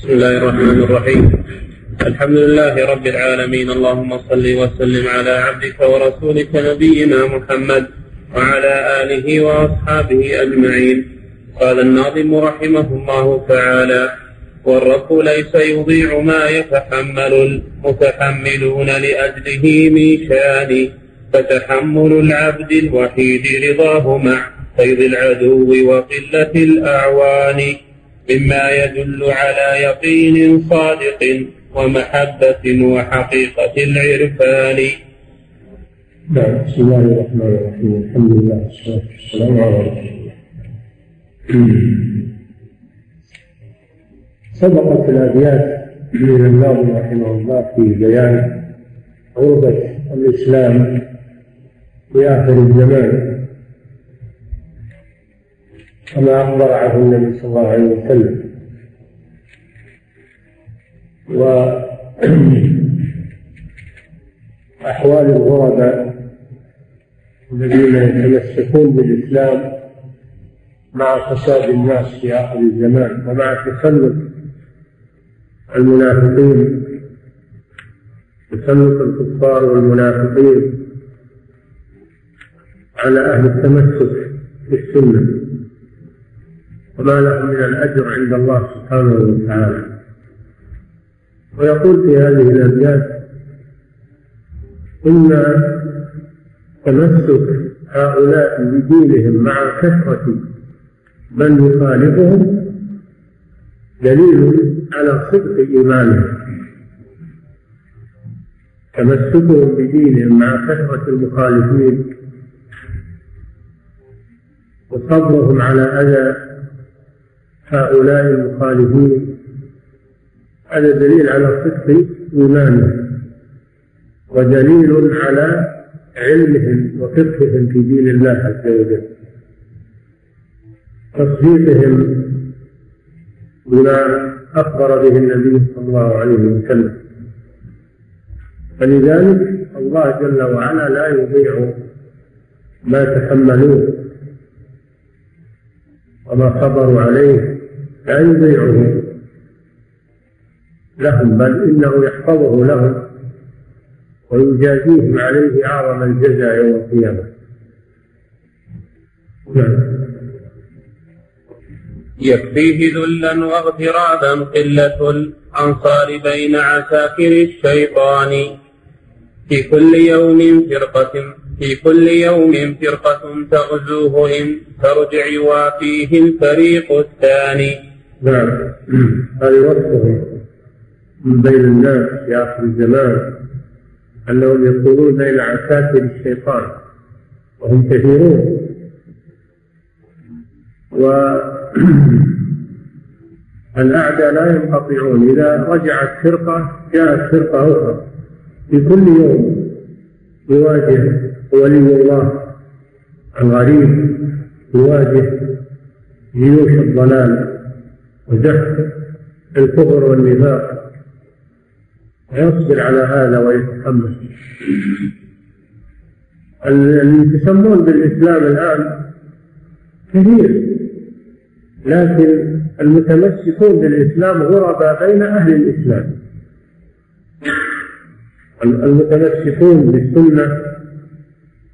بسم الله الرحمن الرحيم. الحمد لله رب العالمين. اللهم صل وسلم على عبدك ورسولك نبينا محمد وعلى آله وأصحابه أجمعين. قال الناظم رحمه الله تعالى والرب ليس يضيع ما يتحمل المتحملون لأجله من شان فتحمل العبد الوحيد رضاه مع قيض العدو وقلة الأعوان. مما يدل على يقين صادق ومحبة وحقيقة العرفان. نعم بسم الله الرحمن الرحيم. الحمد لله والصلاة والسلام على رسول الله. سبقت الأبيات من الناظم رحمه الله في بيان عربة الإسلام في آخر الزمان. كما أخبر عنه النبي صلى الله عليه وسلم. وأحوال الغرباء الذين يتمسكون بالإسلام مع فساد الناس في آخر الزمان ومع تسلط المنافقين تسلط الكفار والمنافقين على أهل التمسك بالسنة. وما لهم من الأجر عند الله سبحانه وتعالى. ويقول في هذه الأبيات إن تمسك هؤلاء بدينهم مع كثرة من يخالفهم دليل على صدق إيمانهم. تمسكهم بدينهم مع كثرة المخالفين. وصبرهم على أذى هؤلاء المخالفين هذا دليل على صدق إيمانهم ودليل على علمهم وفقههم في دين الله عز وجل. تصديقهم بما أخبر به النبي صلى الله عليه وسلم. فلذلك الله جل وعلا لا يضيع ما تحملوه وما صبروا عليه. لا يضيعه لهم بل إنه يحفظه لهم ويجازيهم عليه أعظم الجزاء يوم القيامة. نعم. يكفيه ذلا واغترابا قلة الأنصار بين عساكر الشيطان. في كل يوم فرقة في كل يوم فرقة تغزوه إن ترجع وفيه الفريق الثاني. نعم هذه وصفهم من بين الناس في آخر الزمان أنهم يكونون بين عساكر الشيطان وهم كثيرون. والأعداء لا ينقطعون. إذا رجعت فرقة جاءت فرقة أخرى. في كل يوم يواجه ولي الله الغريب يواجه جيوش الضلال. وزحف الكفر والنفاق. ويصبر على هذا ويتحمل اللي يتسمون بالإسلام الآن كثير لكن المتمسكون بالإسلام غرباء بين أهل الإسلام. المتمسكون بالسنة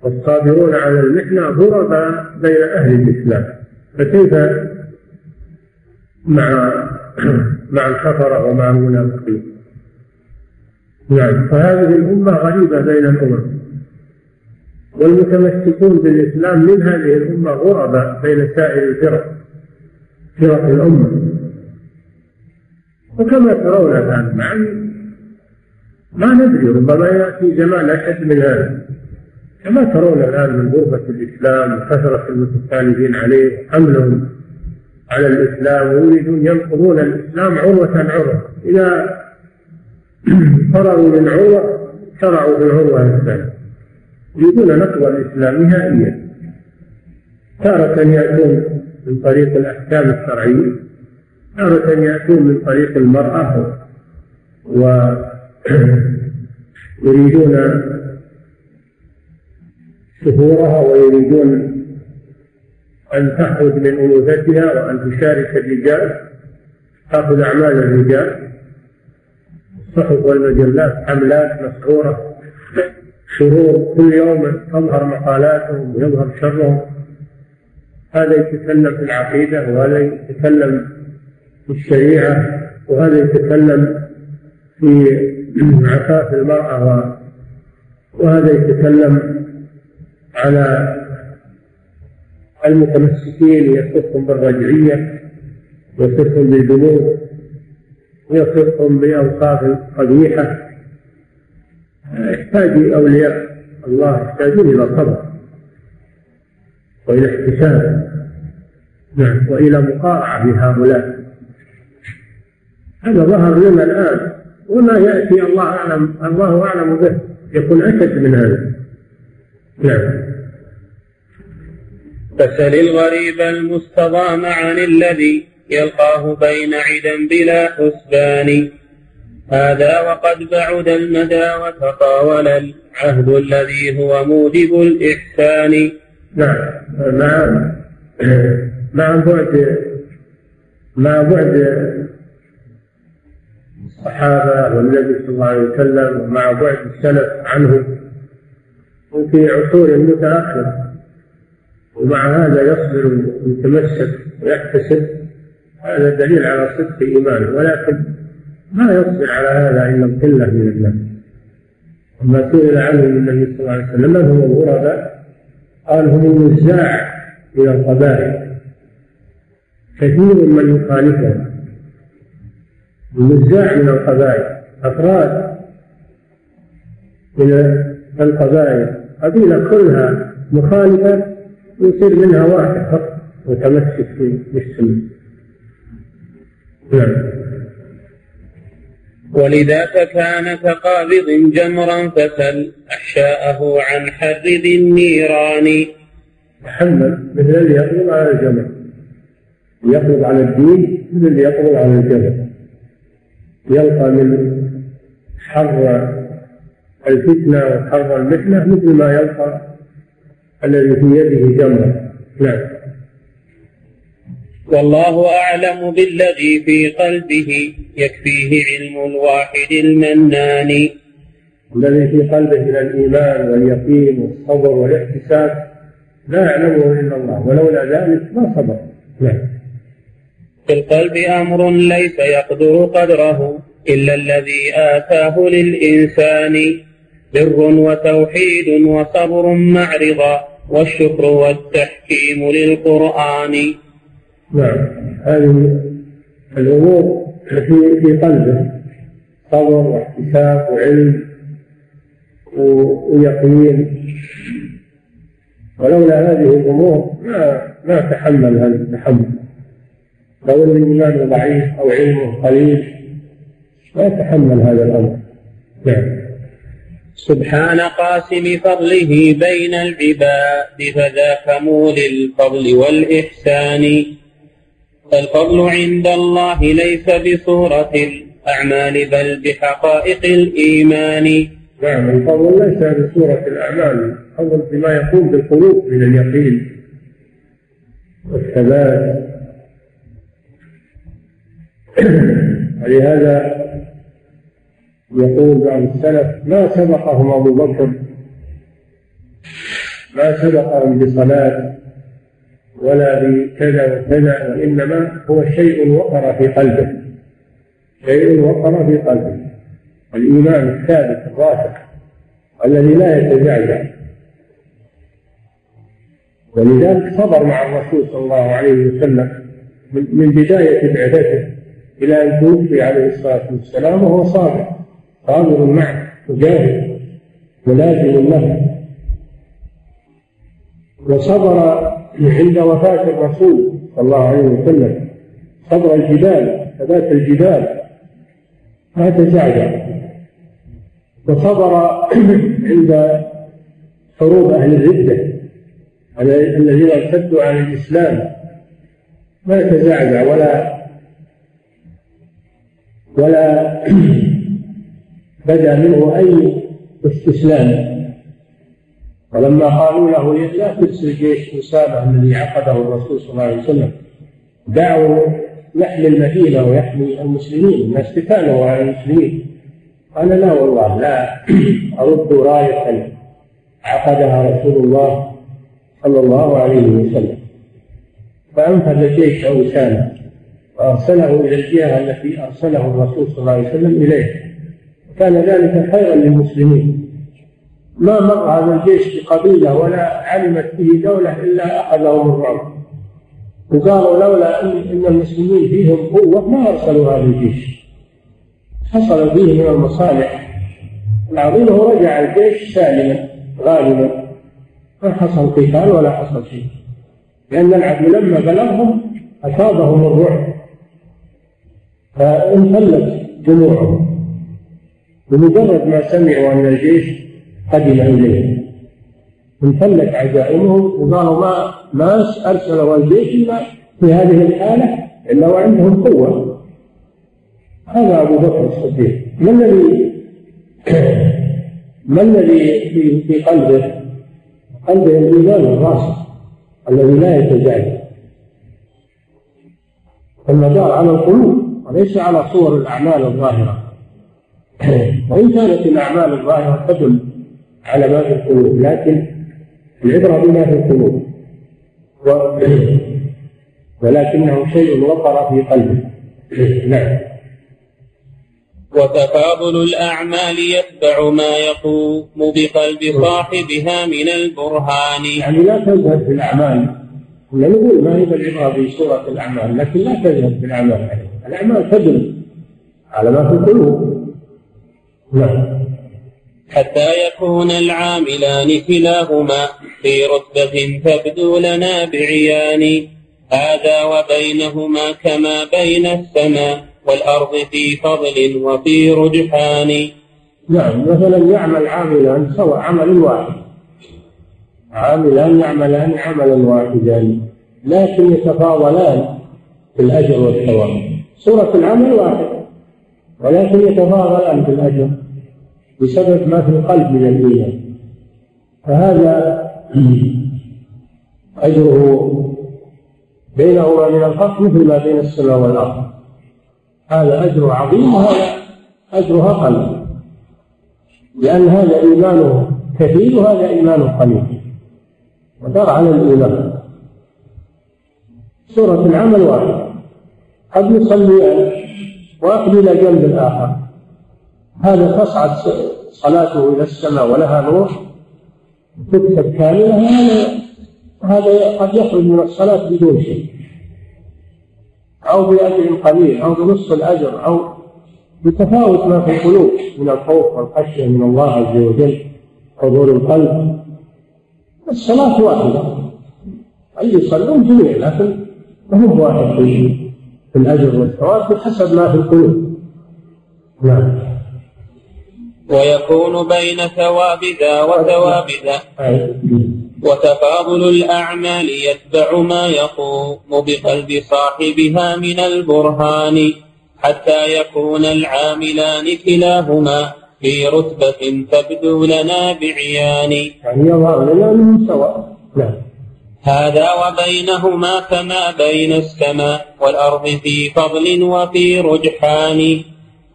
والصابرون على المحنة غرباء بين أهل الإسلام. فكيف مع مع الكفرة ومع المنافقين. نعم فهذه الأمة غريبة بين الأمم. والمتمسكون بالإسلام من هذه الأمة غرباء بين سائر الفرق فرق الأمة. وكما ترون الآن مع ما ندري ربما يأتي زمان أشد من هذا. كما ترون الآن من غربة الإسلام وكثرة المتخالفين عليه حملهم على الإسلام ويريدون ينقضون الإسلام عروة عروة. إذا فرغوا من عروة شرعوا في العروة الثانية يريدون نقض الإسلام نهائيا. تارة يأتون من طريق الأحكام الشرعية تارة يأتون من طريق المرأة ويريدون شهورها ويريدون أن تخرج من أنوثتها وأن تشارك الرجال تأخذ أعمال الرجال. الصحف والمجلات حملات مسعورة شرور كل يوم تظهر مقالاتهم ويظهر شرهم. هذا يتكلم في العقيدة وهذا يتكلم في الشريعة وهذا يتكلم في عفاف المرأة وهذا يتكلم على المتمسكين يصفهم بالرجعية يصفهم بالذنوب يصفهم بأوصاف قبيحة. يحتاج أولياء الله يحتاجون إلى صبر وإلى احتساب. نعم وإلى مقارعة بهؤلاء هذا ظهر لنا الآن وما يأتي الله أعلم الله أعلم به. يكون أشد من هذا. نعم. فسل الغريب المستضام عن الذي يلقاه بين عدا بلا حسبان. هذا وقد بعد المدى وتطاول العهد الذي هو موجب الإحسان. نعم. مع مع بعد مع بعد الصحابة والنبي صلى الله عليه وسلم ومع بعد السلف عنهم وفي عصور متأخرة. ومع هذا يصبر ويتمسك ويحتسب. هذا دليل على صدق إيمانه ولكن ما يصبر على هذا إلا القلة من الناس وما سئل عنه النبي صلى الله عليه وسلم من هم الغرباء؟ قال هم النزاع إلى القبائل. كثير من يخالفهم. النزاع من القبائل. أفراد من القبائل. قبيلة كلها مخالفة يصير منها واحد فقط متمسك بالسنة نعم. ولذاك كان كقابض جمرا فسل أحشاءه عن حر ذي النيران. تحمل مثل اللي يقبض على الجمر. يقبض على الدين مثل اللي يقبض على الجمر. يلقى من حر الفتنة وحر المحنة مثل ما يلقى الذي في يده جمرة نعم. والله أعلم بالذي في قلبه يكفيه علم الواحد المنان. الذي في قلبه من الإيمان واليقين والصبر والاحتساب لا يعلمه إلا الله ولولا ذلك ما صبر. نعم. في القلب أمر ليس يقدر قدره إلا الذي آتاه للإنسان. بر وتوحيد وصبر مع رضا والشكر والتحكيم للقرآن. نعم. هذه الأمور في في قلبه. صبر واحتساب وعلم ويقين. ولولا هذه الأمور ما ما تحمل هذا التحمل. لو أن الإيمان ضعيف أو علمه قليل ما يتحمل هذا الأمر. نعم. سبحان قاسم فضله بين العباد فذاك مول الفضل والإحسان. فالفضل عند الله ليس بصورة الأعمال بل بحقائق الإيمان. نعم الفضل ليس بصورة الأعمال الفضل بما يقوم بالقلوب من اليقين والثبات. ولهذا يقول بعض السلف ما سبقهم أبو بكر ما سبقهم بصلاة ولا بكذا وكذا وإنما هو شيء وقر في قلبه. شيء وقر في قلبه. الإيمان الثابت الراسخ الذي لا يتزعزع ولذلك صبر مع الرسول صلى الله عليه وسلم من بداية بعثته إلى أن توفي عليه الصلاة والسلام وهو صابر. صابر معه مجاهد ملازم له. وصبر عند وفاة الرسول صلى الله عليه وسلم. صبر الجبال ثبات الجبال. ما تزعزع وصبر عند حروب أهل الردة. الذين ارتدوا عن الإسلام. ما تزعزع ولا ولا بدا منه أي استسلام. ولما قالوا له لا ترسل جيش أسامة الذي عقده الرسول صلى الله عليه وسلم؟ دعوا يحمي المدينة ويحمي المسلمين الناس تكالوا على المسلمين. قال لا والله لا. أرد راية عقدها رسول الله صلى الله عليه وسلم. فأنفذ الجيش أوسانا وأرسله إلى الجهة التي أرسله الرسول صلى الله عليه وسلم إليه. وكان ذلك خيرا للمسلمين. ما مر هذا الجيش بقبيلة ولا علمت به دولة إلا أخذهم الرعب وقالوا لولا إن المسلمين فيهم قوة ما أرسلوا هذا الجيش. حصل فيه من المصالح. العظيمه ورجع الجيش سالما غالبا. ما حصل قتال ولا حصل شيء. لأن العدو لما بلغهم أصابهم الرعب فانفلت جموعهم. بمجرد ما سمعوا أن الجيش قدم اليهم انفلت عزائمهم وقالوا ما ما ارسلوا الجيش إلا في هذه الحالة إلا وعندهم قوة. هذا أبو بكر الصديق. ما الذي ما الذي في, قلبه؟ قلبه الإيمان الراسخ الذي لا يتزايد المدار على القلوب وليس على صور الأعمال الظاهرة. وإن كانت الأعمال الظاهرة تدل على ما في القلوب لكن العبرة بما في القلوب. ولكنه شيء وقر في قلبه. نعم. وتفاضل الأعمال يتبع ما يقوم بقلب صاحبها من البرهان. يعني لا تذهب في الأعمال كنا نقول ما هي العبرة في سورة الأعمال لكن لا تذهب في الأعمال الأعمال تدل على ما في القلوب. نعم. حتى يكون العاملان كلاهما في رتبة تبدو لنا بعيان. هذا وبينهما كما بين السماء والأرض في فضل وفي رجحان. نعم. مثلا يعمل عاملان سواء عمل واحد عاملان يعملان عملا واحدا. لكن يتفاضلان في الأجر والثواب. صورة العمل واحد ولكن يتفاضلان في الأجر بسبب ما في القلب من الإيمان فهذا أجره بينهما من الفرق مثل ما بين السماء والأرض. هذا أجر عظيم وهذا أجرها قليل لأن هذا إيمانه كثير وهذا إيمانه قليل. ودار على الإيمان. سورة العمل واحد قد يصليان واحد إلى جنب الآخر. هذا تصعد صلاته إلى السماء ولها نور. تكتب كاملة هذا هذا قد يخرج من الصلاة بدون شيء أو بأجر قليل أو بنصف الأجر أو بتفاوت ما في القلوب من الخوف والخشية من الله عز وجل حضور القلب. الصلاة واحدة. أي يصلون جميع لكن هم واحد في الأجر والثواب بحسب ما في القلوب نعم. ويكون بين ثواب ذا وثواب ذا. وتفاضل الأعمال يتبع ما يقوم بقلب صاحبها من البرهان حتى يكون العاملان كلاهما في رتبة تبدو لنا بعيان. يعني يظهر لنا من سواء. نعم. هذا وبينهما كما بين السماء والأرض في فضل وفي رجحان.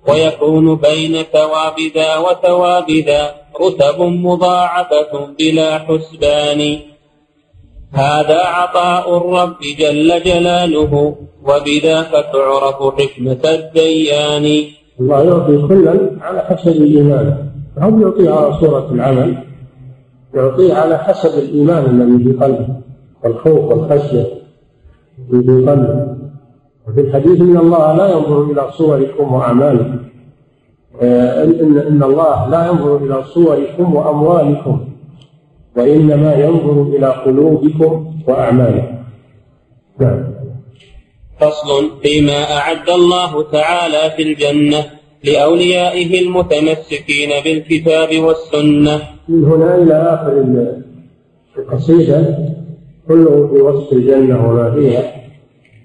ويكون بين ثواب ذا وثواب ذا رتب مضاعفة بلا حسبان. هذا عطاء الرب جل جلاله وبذاك تعرف حكمة الديان. الله يعطي كلا على حسب الإيمان. هم يعطي على صورة العمل؟ يعطيه على حسب الإيمان الذي في قلبه. والخوف والخشية في قلبه وفي الحديث إن الله لا ينظر إلى صوركم وأعمالكم. آه، ان ان الله لا ينظر إلى صوركم وأموالكم. وإنما ينظر إلى قلوبكم وأعمالكم. نعم. فصل فيما أعد الله تعالى في الجنة لأوليائه المتمسكين بالكتاب والسنة. من هنا إلى آخر القصيدة. كله في وصف الجنة وما فيها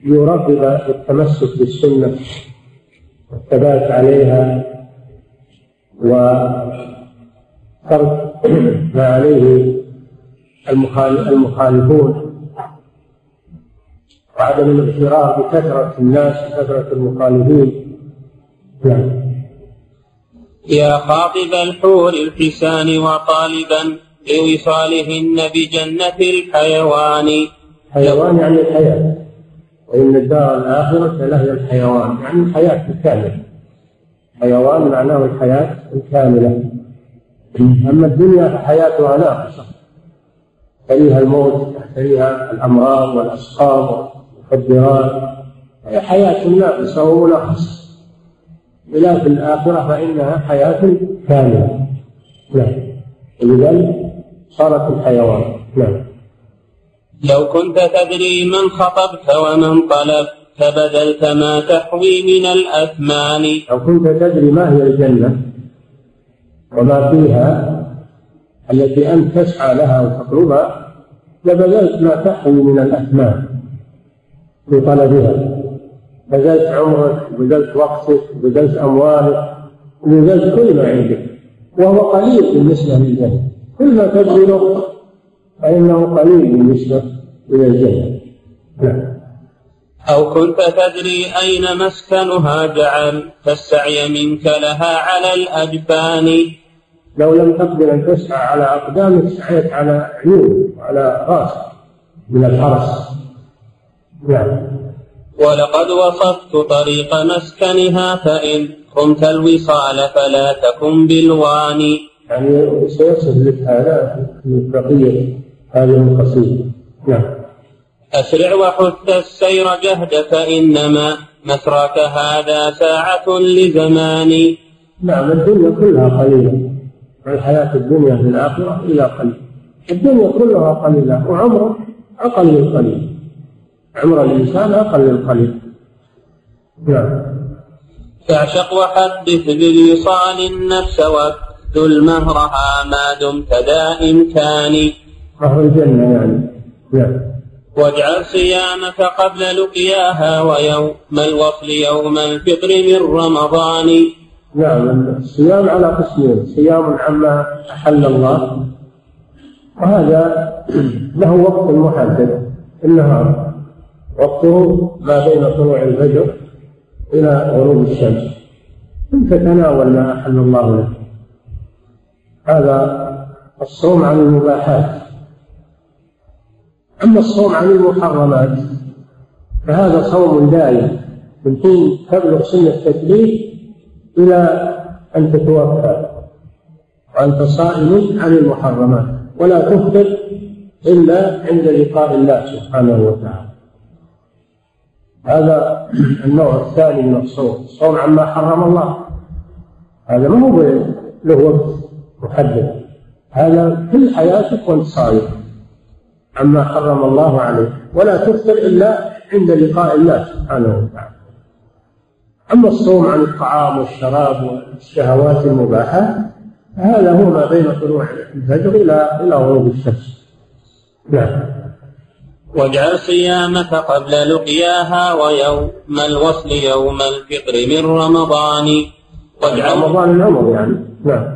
يرغب التمسك بالسنة والثبات عليها وترك ما عليه المخالفون. وعدم الاغترار بكثرة الناس وكثرة المخالفين. نعم. يا خاطب الحور الحسان وطالبا لوصالهن بجنة الحيوان. حيوان يعني الحياة. وإن الدار الآخرة لهي الحيوان يعني الحياة الكاملة. حيوان معناه الحياة الكاملة. أما الدنيا فحياتها ناقصة. تليها الموت تليها الأمراض والأسقام والمخدرات. هي حياة ناقصة ومنغصة بخلاف الآخرة فإنها حياة كاملة. نعم. ولذلك صارت الحيوان. نعم. لو كنت تدري من خطبت ومن طلبت فبذلت ما تحوي من الأثمان. لو كنت تدري ما هي الجنة وما فيها التي أنت تسعى لها وتطلبها لبذلت ما تحوي من الأثمان في طلبها. بذلت عمرك وبذلت وقتك وبذلت أموالك وبذلت كل ما عندك وهو قليل بالنسبة للجنة. كل ما تبذله فإنه قليل بالنسبة إلى الجنة نعم. أو كنت تدري أين مسكنها جعل فالسعي منك لها على الأجفان. لو لم تقدر أن تسعى على أقدامك سعيت على عيون وعلى رأسك من الحرس نعم. ولقد وصفت طريق مسكنها فإن قمت الوصال فلا تكن بالوان. يعني سيصف لك هذا في بقية هذه القصيدة. نعم. أسرع وحث السير جهد فإنما مسرك هذا ساعة لزمان. نعم الدنيا كلها قليلة. والحياة الدنيا في الآخرة إلى قليل. الدنيا كلها قليلة وعمره أقل القليل عمر الإنسان أقل القليل نعم. فاعشق وحدث بالوصال النفس وابذل مهرها ما دمت ذا إمكان مهر الجنة يعني. نعم واجعل صيامك قبل لقياها ويوم الوصل يوم الفطر من رمضان. نعم. الصيام على قسمين. صيام عما أحل الله. وهذا له وقت محدد. النهار وقته ما بين طلوع الفجر إلى غروب الشمس. ثم تتناول ما أحل الله لك هذا الصوم عن المباحات. أما الصوم عن المحرمات فهذا صوم دائم من حين تبلغ سن التكليف إلى أن تتوفى وأنت صائم عن المحرمات. ولا تفطر إلا عند لقاء الله سبحانه وتعالى. هذا النوع الثاني من الصوم الصوم عما حرم الله. هذا ما هو له وقت. محدد هذا كل حياتك وانت صائم عما حرم الله عليك ولا تفطر إلا عند لقاء الله سبحانه وتعالى. أما الصوم عن الطعام والشراب والشهوات المباحة هذا هو ما بين طلوع الفجر إلى إلى غروب الشمس. نعم. واجعل صيامك قبل لقياها ويوم الوصل يوم الفطر من رمضان. واجعل رمضان العمر يعني. نعم.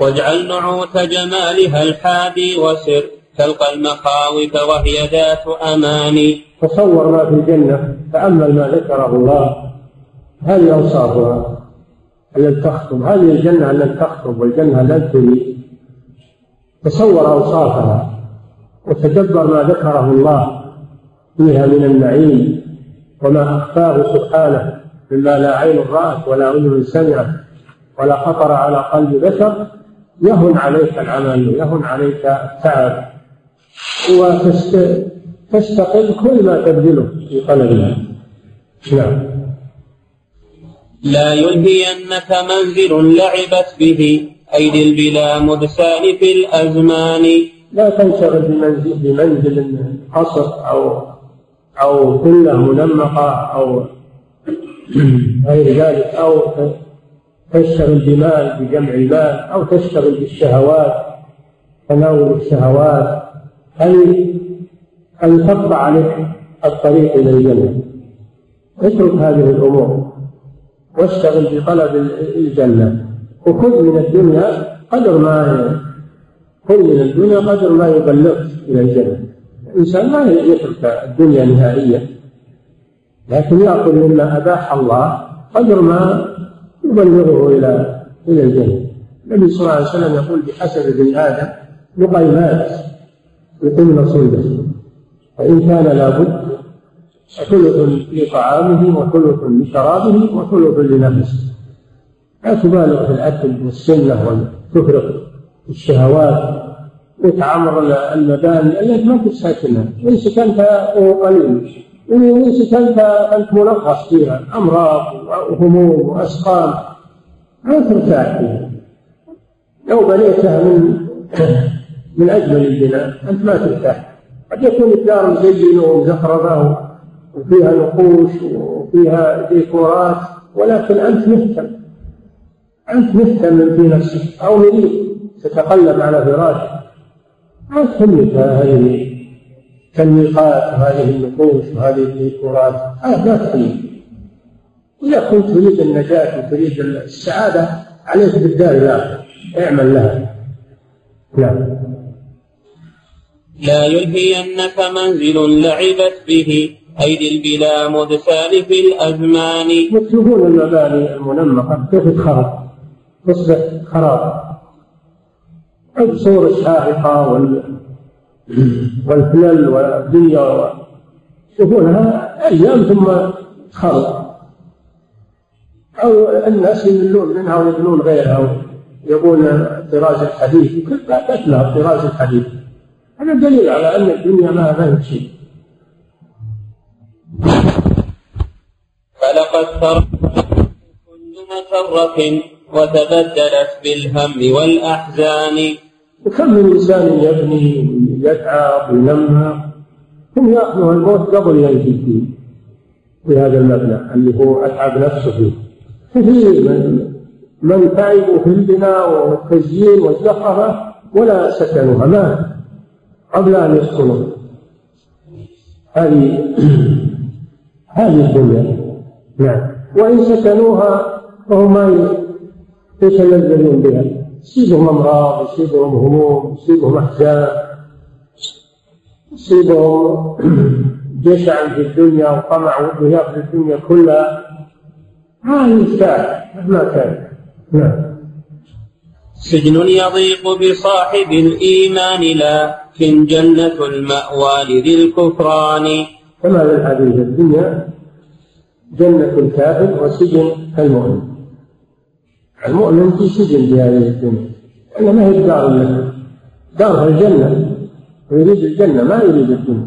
واجعل نعوت جمالها الحادي وسر تلقى المخاوف وهي ذات أمان. تصور ما في الجنة تأمل ما ذكره الله هذه أوصافها التي تخطب. هذه الجنة التي تخطب والجنة التي تصور أوصافها وتدبر ما ذكره الله فيها من النعيم وما أخفاه سبحانه مما لا عين رأت ولا أذن سمعت ولا خطر على قلب بشر. يهن عليك العمل يهن عليك التعب. وتستقل كل ما تبذله في طلبها نعم. لا يلهينك منزل لعبت به أيدي البلا مدسان في الأزمان. لا تنشغل بمنزل بمنزل قصر أو أو كله منمقة أو غير ذلك أو تشتغل بمال بجمع المال أو تشتغل بالشهوات تناول الشهوات. أن أن تقطع عليك الطريق إلى الجنة. اترك هذه الأمور. واشتغل بطلب الجنة. وخذ من الدنيا قدر ما خذ من الدنيا قدر ما يبلغك إلى الجنة. الإنسان ما يترك الدنيا نهائيا. لكن يأخذ مما أباح الله قدر ما يبلغه إلى إلى الجنة النبي صلى الله عليه وسلم يقول بحسب ابن آدم لقيمات يقيمن صلبه فإن كان لابد ثلث لطعامه وثلث لشرابه وثلث لنفسه. لا تبالغ في الأكل والسنة وتفرط الشهوات وتعمر المباني التي ما تسكنها إن سكنت قليل. وإن سكنت أنت ملخص فيها أمراض وهموم وأسقام. ما ترتاح فيها لو بنيتها من من أجمل البناء أنت ما ترتاح قد يكون الدار مزينة ومزخرفة وفيها نقوش وفيها ديكورات ولكن أنت مهتم. أنت مهتم في نفسك. أو مريض تتقلب على فراشك ما تهمك هذه. التنميقات وهذه النقوش وهذه الديكورات هذا ما تهمك إذا كنت تريد النجاة وتريد السعادة عليك بالدار الآخرة. اعمل لها. نعم. لا يلهينك منزل لعبت به أيدي البلا مذ سالف الأزمان. يتركون المباني المنمقة. كيف تخرب؟ تصبح خراب. الصور الشاهقة وال والفلل والدنيا يشوفونها أيام ثم تخرب. أو الناس يملون منها ويبنون غيرها يبون الطراز الحديث. كل تتلى الطراز الحديث. هذا دليل على أن الدنيا ما فيها شيء. فلقد ترك كل مسرة وتبدلت بالهم والأحزان. وكم من إنسان يبني يتعب وينمى ثم يأخذه الموت قبل ينجي فيه في هذا المبنى اللي هو أتعب نفسه فيه. كثير من من تعبوا في البناء والتزيين والزخرفة ولا سكنوها ما قبل أن يسكنوا هذه هذه الدنيا. نعم. وإن سكنوها فهم ما يتلذذون بها. يصيبهم أمراض يصيبهم هموم يصيبهم أحزان. يصيبهم جشع في الدنيا وطمع وده ياخذ الدنيا كلها. ما يرتاح مهما كان. نعم. سجن يضيق بصاحب الإيمان لكن جنة المأوى لذي الكفران. كما في الحديث الدنيا جنة الكافر وسجن المؤمن. المؤمن في سجن في هذه الدنيا لأن ما هي الدار دار الجنة. ويريد الجنة ما يريد الدنيا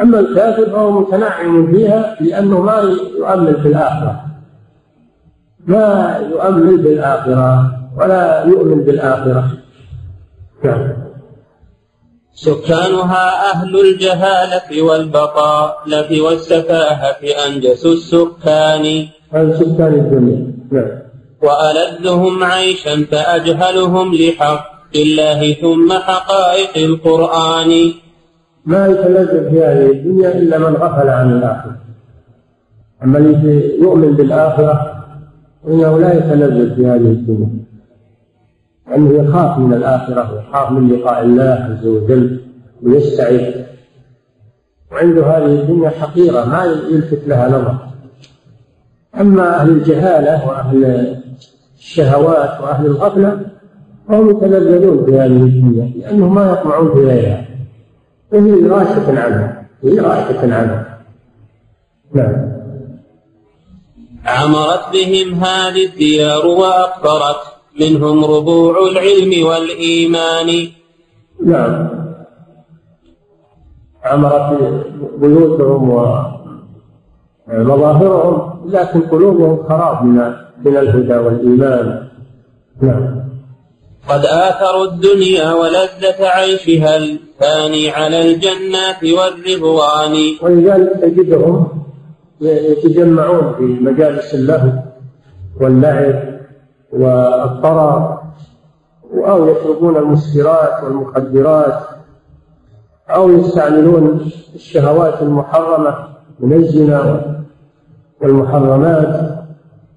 أما الكافر فهو متنعم فيها لأنه ما يؤمل في الآخرة ما يؤمل بالآخرة ولا يؤمن بالآخرة. نعم. سكانها أهل الجهالة والبطالة والسفاهة أنجس السكان. هذا سكان الدنيا نعم. وألذهم عيشا فأجهلهم لحق. الله ثم حقائق القرآن. ما يتلذذ في هذه الدنيا إلا من غفل عن الآخرة. أما الذي يؤمن بالآخرة فإنه لا يتلذذ في هذه الدنيا. لأنه يخاف من الآخرة ويخاف من لقاء الله عز وجل ويستعد وعنده هذه الدنيا حقيرة ما يلفت لها نظر. أما أهل الجهالة وأهل الشهوات وأهل الغفلة فهم يتلذذون في هذه الدنيا لأنهم ما يطمعون في غيرها. وهي راشة عنها هي راشة عنها. نعم. عمرت بهم هذه الديار وأكثرت منهم ربوع العلم والإيمان. نعم. عمرت بيوتهم ومظاهرهم لكن قلوبهم خراب من من الهدى والإيمان. نعم. قد آثروا الدنيا ولذة عيشها الثاني على الجنات والرضوان. ولذلك تجدهم يتجمعون في مجالس اللهو واللعب والطرب أو يشربون المسكرات والمخدرات أو يستعملون الشهوات المحرمة من الزنا والمحرمات.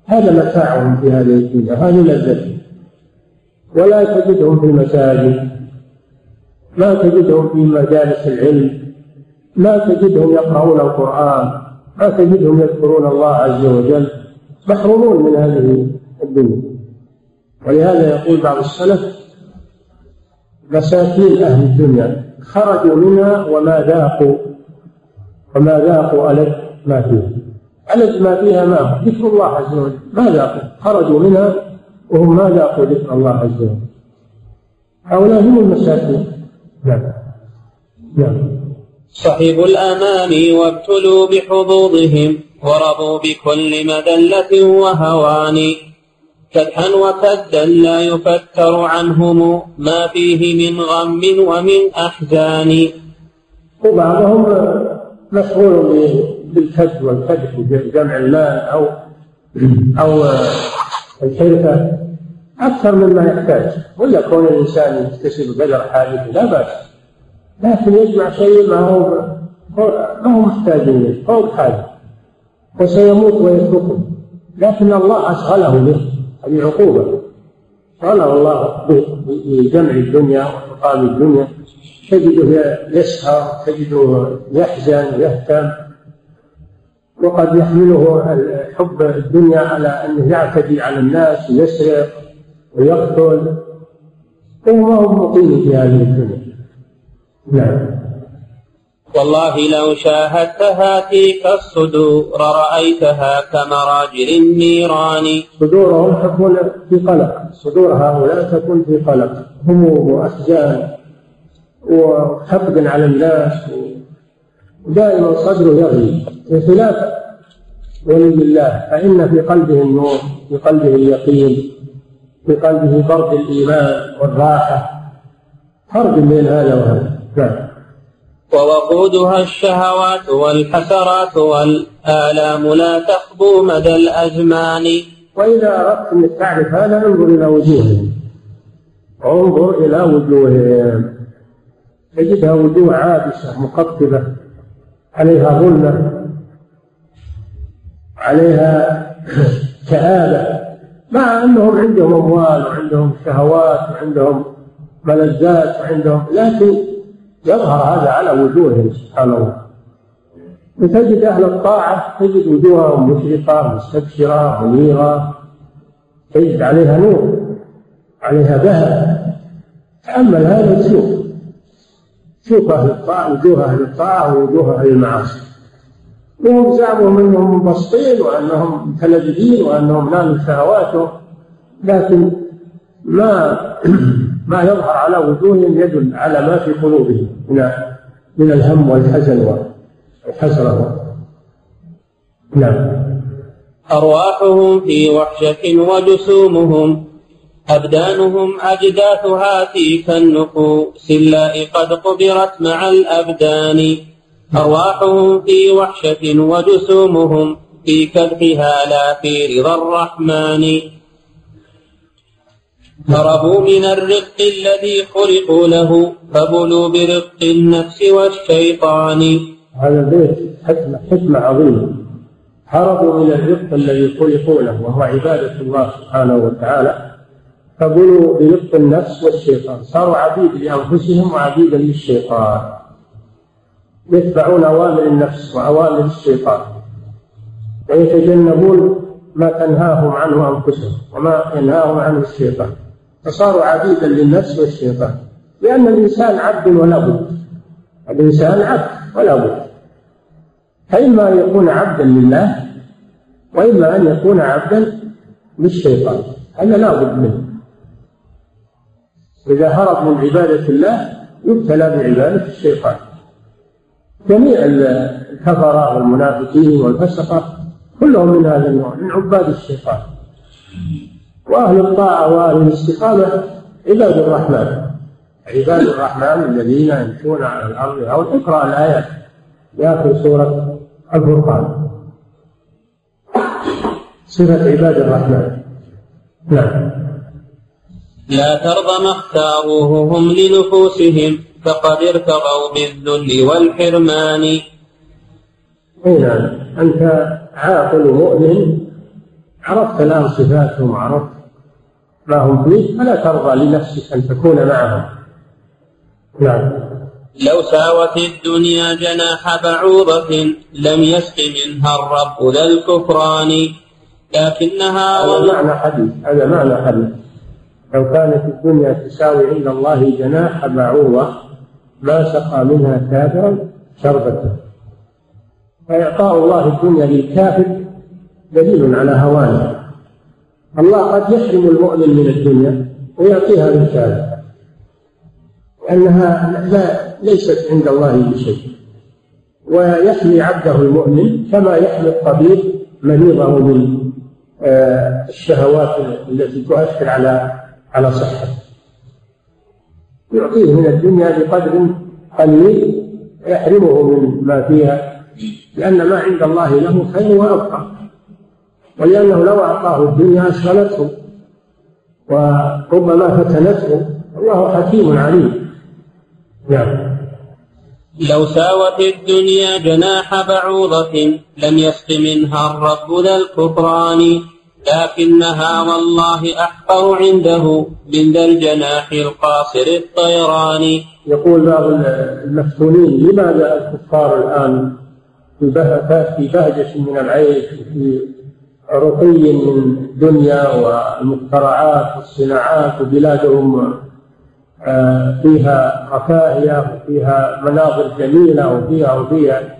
هذا متاعهم في هذه الدنيا هذه لذتهم ولا تجدهم في المساجد ما تجدهم في مجالس العلم لا تجدهم يقرؤون القرآن ما تجدهم يذكرون الله عز وجل محرومون من هذه الدنيا. ولهذا يقول بعض السلف مساكين أهل الدنيا خرجوا منها وما ذاقوا وما ذاقوا ألد ما فيها. ألد ما فيها ما ذكر الله عز وجل. ما ذاقوا؟ خرجوا منها وهم ما ذاقوا ذكر الله عز وجل. هؤلاء هم المساكين. نعم. نعم. صحبوا الأماني وابتلوا بحظوظهم ورضوا بكل مذلة وهوان. كدحا وكدا لا يفتر عنهم ما فيه من غم ومن أحزان. وبعضهم مشغول بالكد والكدح جمع المال أو أو الحرفة أكثر مما يحتاج. ولا كون الإنسان يكتسب قدر حاجته لا بأس. لكن يجمع شيء ما هو ما هو محتاج إليه فوق حاجة. وسيموت ويتركه. لكن الله أشغله به هذه عقوبة شغله الله بجمع الدنيا وإقام الدنيا. تجده يسهر تجده يحزن ويهتم وقد يحمله حب الدنيا على أنه يعتدي على الناس ويسرق ويقتل. وهو ما هو مقيم في هذه الدنيا. نعم. والله لو شاهدت هاتيك الصدور رأيتها كمراجل النيران. صدورهم تكون في قلق. صدور هؤلاء تكون في قلق. هموم وأحزان وحقد على الناس ودائما صدره يغلي بخلاف ولي الله فإن في قلبه النور في قلبه اليقين في قلبه برد الإيمان والراحة. فرق بين هذا وهذا. نعم. ووقودها الشهوات والحسرات والآلام لا تخبو مدى الأزمان. وإذا أردت أن تعرف هذا انظر إلى وجوههم. انظر إلى وجوههم. تجدها وجوه عابسة مقطبة. عليها ظلمة عليها كآبة مع أنهم عندهم أموال وعندهم شهوات وعندهم ملذات وعندهم لكن يظهر هذا على وجوههم سبحان الله. وتجد أهل الطاعة تجد وجوههم مشرقة مستبشرة منيرة تجد عليها نور عليها ذهب. تأمل هذا تشوف شوف أهل الطاعة وجوه أهل الطاعة ووجوه أهل المعاصي. وهم زعموا أنهم مبسطين وأنهم متلذذين وأنهم نالوا شهواتهم لكن ما ما يظهر على وجوههم يدل على ما في قلوبهم من من الهم والحزن والحسرة نعم. أرواحهم في وحشة وجسومهم أبدانهم أجداثها في كالنفوس اللائي قد قبرت مع الأبدان. أرواحهم في وحشة وجسومهم في كدحها لا في رضا الرحمن. هربوا من الرق الذي خلقوا له فبلوا برق النفس والشيطان. هذا البيت حكمة حكمة عظيمة. هربوا من الرق الذي خلقوا له وهو عبادة الله سبحانه وتعالى. فبلوا برق النفس والشيطان. صاروا عبيد لأنفسهم وعبيدا للشيطان. يتبعون أوامر النفس وأوامر الشيطان. ويتجنبون ما تنهاهم عنه أنفسهم وما ينهاهم عنه الشيطان. فصاروا عبيدا للنفس والشيطان. لأن الإنسان عبد ولا بد. الإنسان عبد ولا بد. فإما أن يكون عبدا لله وإما أن يكون عبدا للشيطان. هذا لا بد منه. إذا هرب من عبادة الله يبتلى بعبادة الشيطان. جميع الكفرة والمنافقين والفسقة كلهم من هذا النوع من عباد الشيطان. وأهل الطاعة وأهل الاستقامة عباد الرحمن. عباد الرحمن الذين يمشون على الأرض أو اقرأ الآيات. في آخر سورة الفرقان. صفة عباد الرحمن. نعم. لا ترضى ما اختاروه هم لنفوسهم فقد ارتضوا بالذل والحرمان. اي نعم أنت عاقل مؤمن عرفت الآن صفاتهم وعرفت ما هم فيه فلا ترضى لنفسك أن تكون معهم. نعم. لو ساوت الدنيا جناح بعوضة لم يسق منها الرب ذا الكفران. لكنها هذا معنى حديث هذا معنى حديث. لو كانت الدنيا تساوي عند الله جناح بعوضة ما سقى منها كافرا شربة فإعطاء الله الدنيا للكافر دليل على هوانه. الله قد يحرم المؤمن من الدنيا ويعطيها للكافر لأنها لا ليست عند الله بشيء. ويحمي عبده المؤمن كما يحمي الطبيب مريضه من آه، الشهوات التي تؤثر على على صحته يعطيه من الدنيا بقدر قليل يحرمه من ما فيها لأن ما عند الله له خير وأبقى. ولأنه لو أعطاه الدنيا أشغلته وربما فتنته الله حكيم عليم. نعم. لو ساوت الدنيا جناح بعوضة لم يسق منها الرب ذا الكفران. لكنها والله أحقر عنده من ذا الجناح القاصر الطيران. يقول بعض المفتونين لماذا الكفار الآن في بهجة من العيش في رقي من الدنيا والمخترعات والصناعات وبلادهم آه، فيها رفاهية وفيها مناظر جميلة وفيها وفيها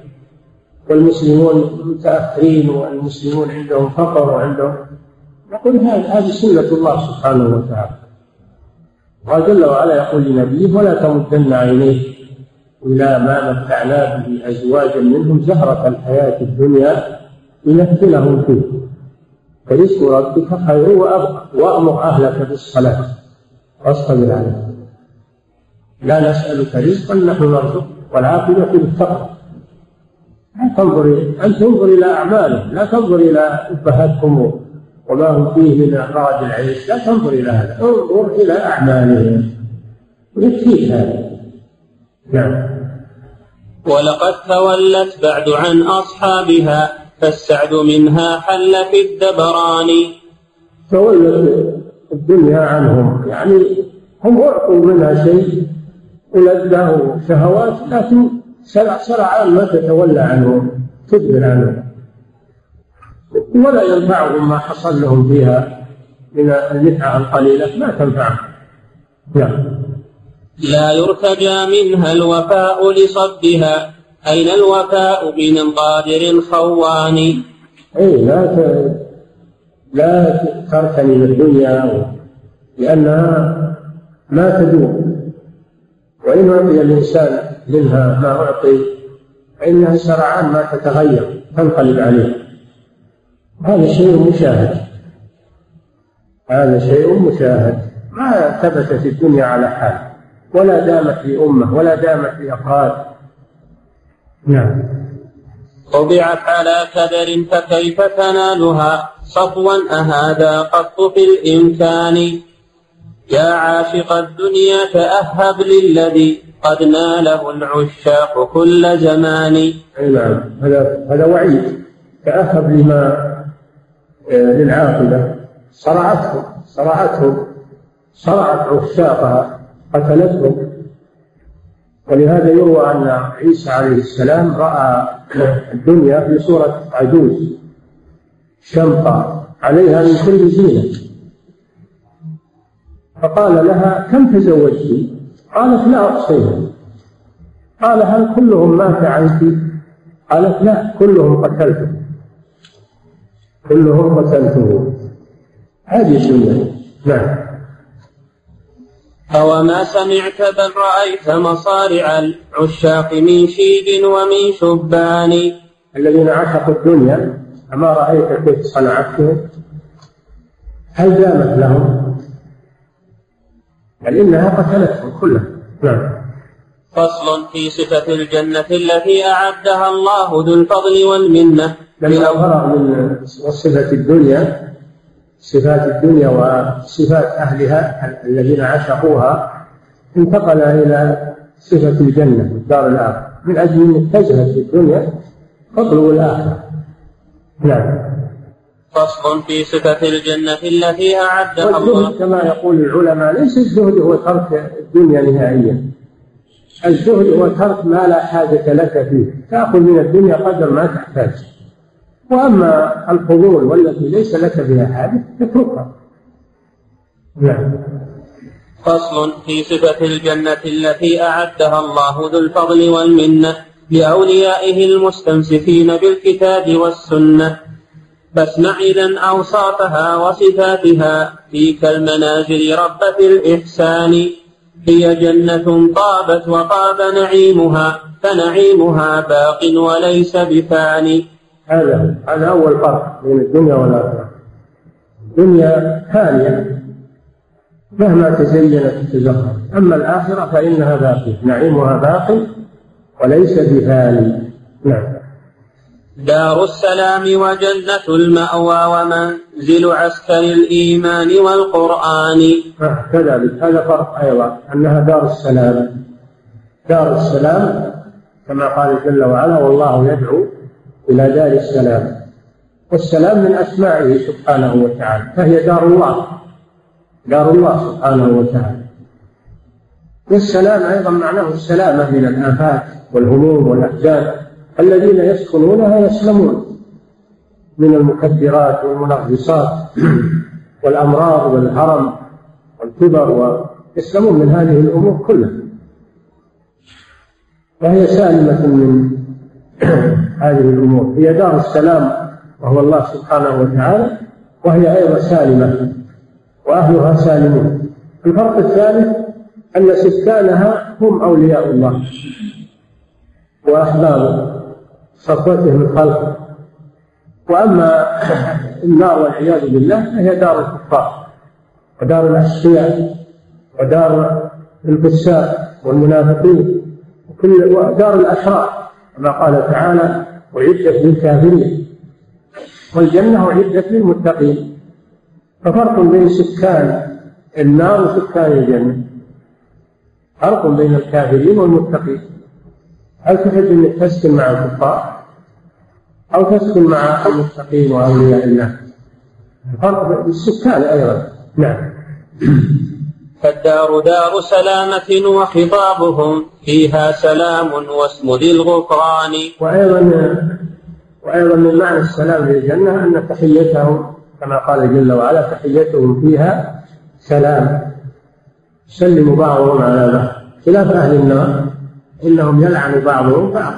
والمسلمون متأخرين والمسلمون عندهم فقر وعندهم نقول هذه سنة الله سبحانه وتعالى. الله جل وعلا يقول لنبيه ولا تمدن عينيك إلى ما متعنا به أزواجا منهم زهرة الحياة الدنيا لنفتنهم فيه. فرزق ربك خير وأبقى. وأمر أهلك بالصلاة. واصطبر عليها لا نسألك رزقا نحن نرزقك والعاقبة للتقوى لا تنظر أنت تنظر إلى أعمالهم لا تنظر إلى أبهاتهم وما هم فيه من أغراض العيش لا تنظر إلى هذا انظر إلى أعمالهم. ويكفيك هذا. نعم. ولقد تولت بعد عن أصحابها فالسعد منها حل في الدبران. تولت الدنيا عنهم يعني هم أعطوا منها شيء ولذة وشهوات لكن سرعان ما تتولى عنهم تدبر عنهم ولا ينفعهم ما حصل لهم فيها من المتعة القليلة ما تنفعهم نعم. لا يرتجى منها الوفاء لصدها أين الوفاء من القادر الخوان أي لا ت... لا ترتني الدنيا لأنها ما تدوم وإن أعطي الإنسان منها ما أعطي فإنها سرعان ما تتغير تنقلب عليه. هذا شيء مشاهد. هذا شيء مشاهد. ما ثبتت الدنيا على حال. ولا دامت لأمة ولا دامت لأفراد نعم. طبعت على كدر فكيف تنالها؟ صفوا أهذا قط في الإمكان. يا عاشق الدنيا تأهب للذي قد ناله العشاق كل زمان. أي نعم هذا هذا وعيد. تأهب لما آه، للعاقبة. صرعتهم صرعتهم صرعت عشاقها قتلتهم ولهذا يروى أن عيسى عليه السلام رأى الدنيا في صورة عجوز شمطة عليها من كل زينة. فقال لها كم تزوجت قالت لا أحصيها قال هل كلهم مات عنك قالت لا كلهم قتلته. كلهم قتلته. هذه الدنيا نعم. أوما سمعت بل رأيت مصارع العشاق من شيب ومن شبان. الذين عشقوا الدنيا أما رأيت كيف صنعتهم هل دامت لهم؟ بل إنها قتلتهم كلها. نعم. فصل في صفة الجنة التي أعدها الله ذو الفضل والمنة. لما فرغ من صفة الدنيا صفات الدنيا وصفات أهلها الذين عشقوها انتقل إلى صفة الجنة الدار الآخرة. من أجل أن تزهد في الدنيا تطلب الآخرة. نعم. فصل في صفة الجنة التي أعدها الله كما يقول العلماء ليس الزهد هو ترك الدنيا نهائيا. الزهد هو ترك ما لا حاجة لك فيه. تأخذ من الدنيا قدر ما تحتاج. وأما الفضول والتي ليس لك بها حاجة اتركها. نعم. فصل في صفة الجنة التي أعدها الله ذو الفضل والمنة لأوليائه المستمسكين بالكتاب والسنة. فاسمع إذا أوصافها وصفاتها فيك المنازل ربة الإحسان. هي جنة طابت وطاب نعيمها فنعيمها باق وليس بفاني هذا هذا أول فرق بين الدنيا والآخرة. الدنيا ثانية مهما تزينت وتزخرف. أما الآخرة فإنها باقية نعيمها باق وليس بفاني نعم. دار السلام وجنة المأوى ومنزل عسكر الإيمان والقرآن. آه كذلك. هذا فرق أيضا أنها دار السلام. دار السلام كما قال جل وعلا والله يدعو إلى دار السلام. والسلام من أسمائه سبحانه وتعالى فهي دار الله. دار الله سبحانه وتعالى. والسلام أيضا معناه السلامة من الآفات والهموم والأحزان الذين يسكنونها يسلمون من المكدرات والمنغصات والأمراض والهرم والكبر ويسلمون من هذه الأمور كلها. وهي سالمة من هذه الأمور. هي دار السلام وهو الله سبحانه وتعالى وهي أيضا سالمة وأهلها سالمون. الفرق الثالث أن سكانها هم أولياء الله وأحبابه. صفوتهم الخلق. وأما النار والعياذ بالله فهي دار الكفار ودار الأشقياء ودار الفساق والمنافقين وكل ودار الأشرار كما قال تعالى أعدت للكافرين والجنة أعدت للمتقين. ففرق بين سكان النار وسكان الجنة. فرق بين الكافرين والمتقين. هل تحب انك تسكن مع الكفار أو تسكن مع المتقين وأولياء الله؟ الفرق بالسكان أيضا. نعم. فالدار دار سلامة وخطابهم فيها سلام واسم ذي الغفران. وأيضا وأيضا من معنى السلام في الجنة أن تحيتهم كما قال جل وعلا تحيتهم فيها سلام. يسلم بعضهم على بعض. خلاف أهل النار. إنهم يلعن بعضهم بعض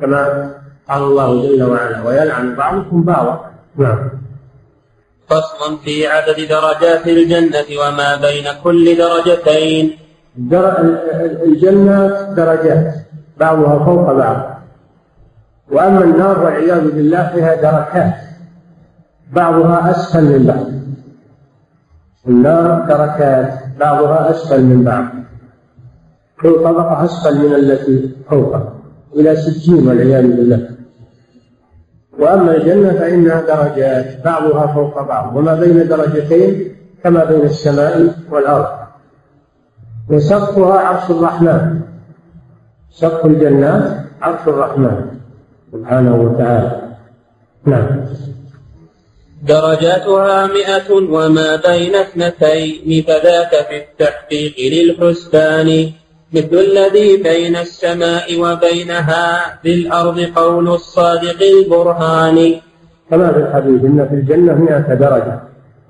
كما قال الله جل وعلا ويلعن بعضكم بعضا. نعم. فصل في عدد درجات الجنة وما بين كل درجتين. الجنة درجات بعضها فوق بعض. وأما النار والعياذ بالله فيها دركات بعضها أسفل من بعض. النار دركات بعضها أسفل من بعض. كل طبقة أسفل من التي فوقها إلى ستين والعياذ بالله. وأما الجنة فإنها درجات بعضها فوق بعض وما بين درجتين كما بين السماء والأرض. وسقفها عرش الرحمن سقف الجنات عرش الرحمن سبحانه وتعالى. نعم. درجاتها مئة وما بين اثنتين فذاك في التحقيق للحسبان. مثل الذي بين السماء وبينها بالأرض قول الصادق البرهان. كما في الحديث إن في الجنة مئة درجة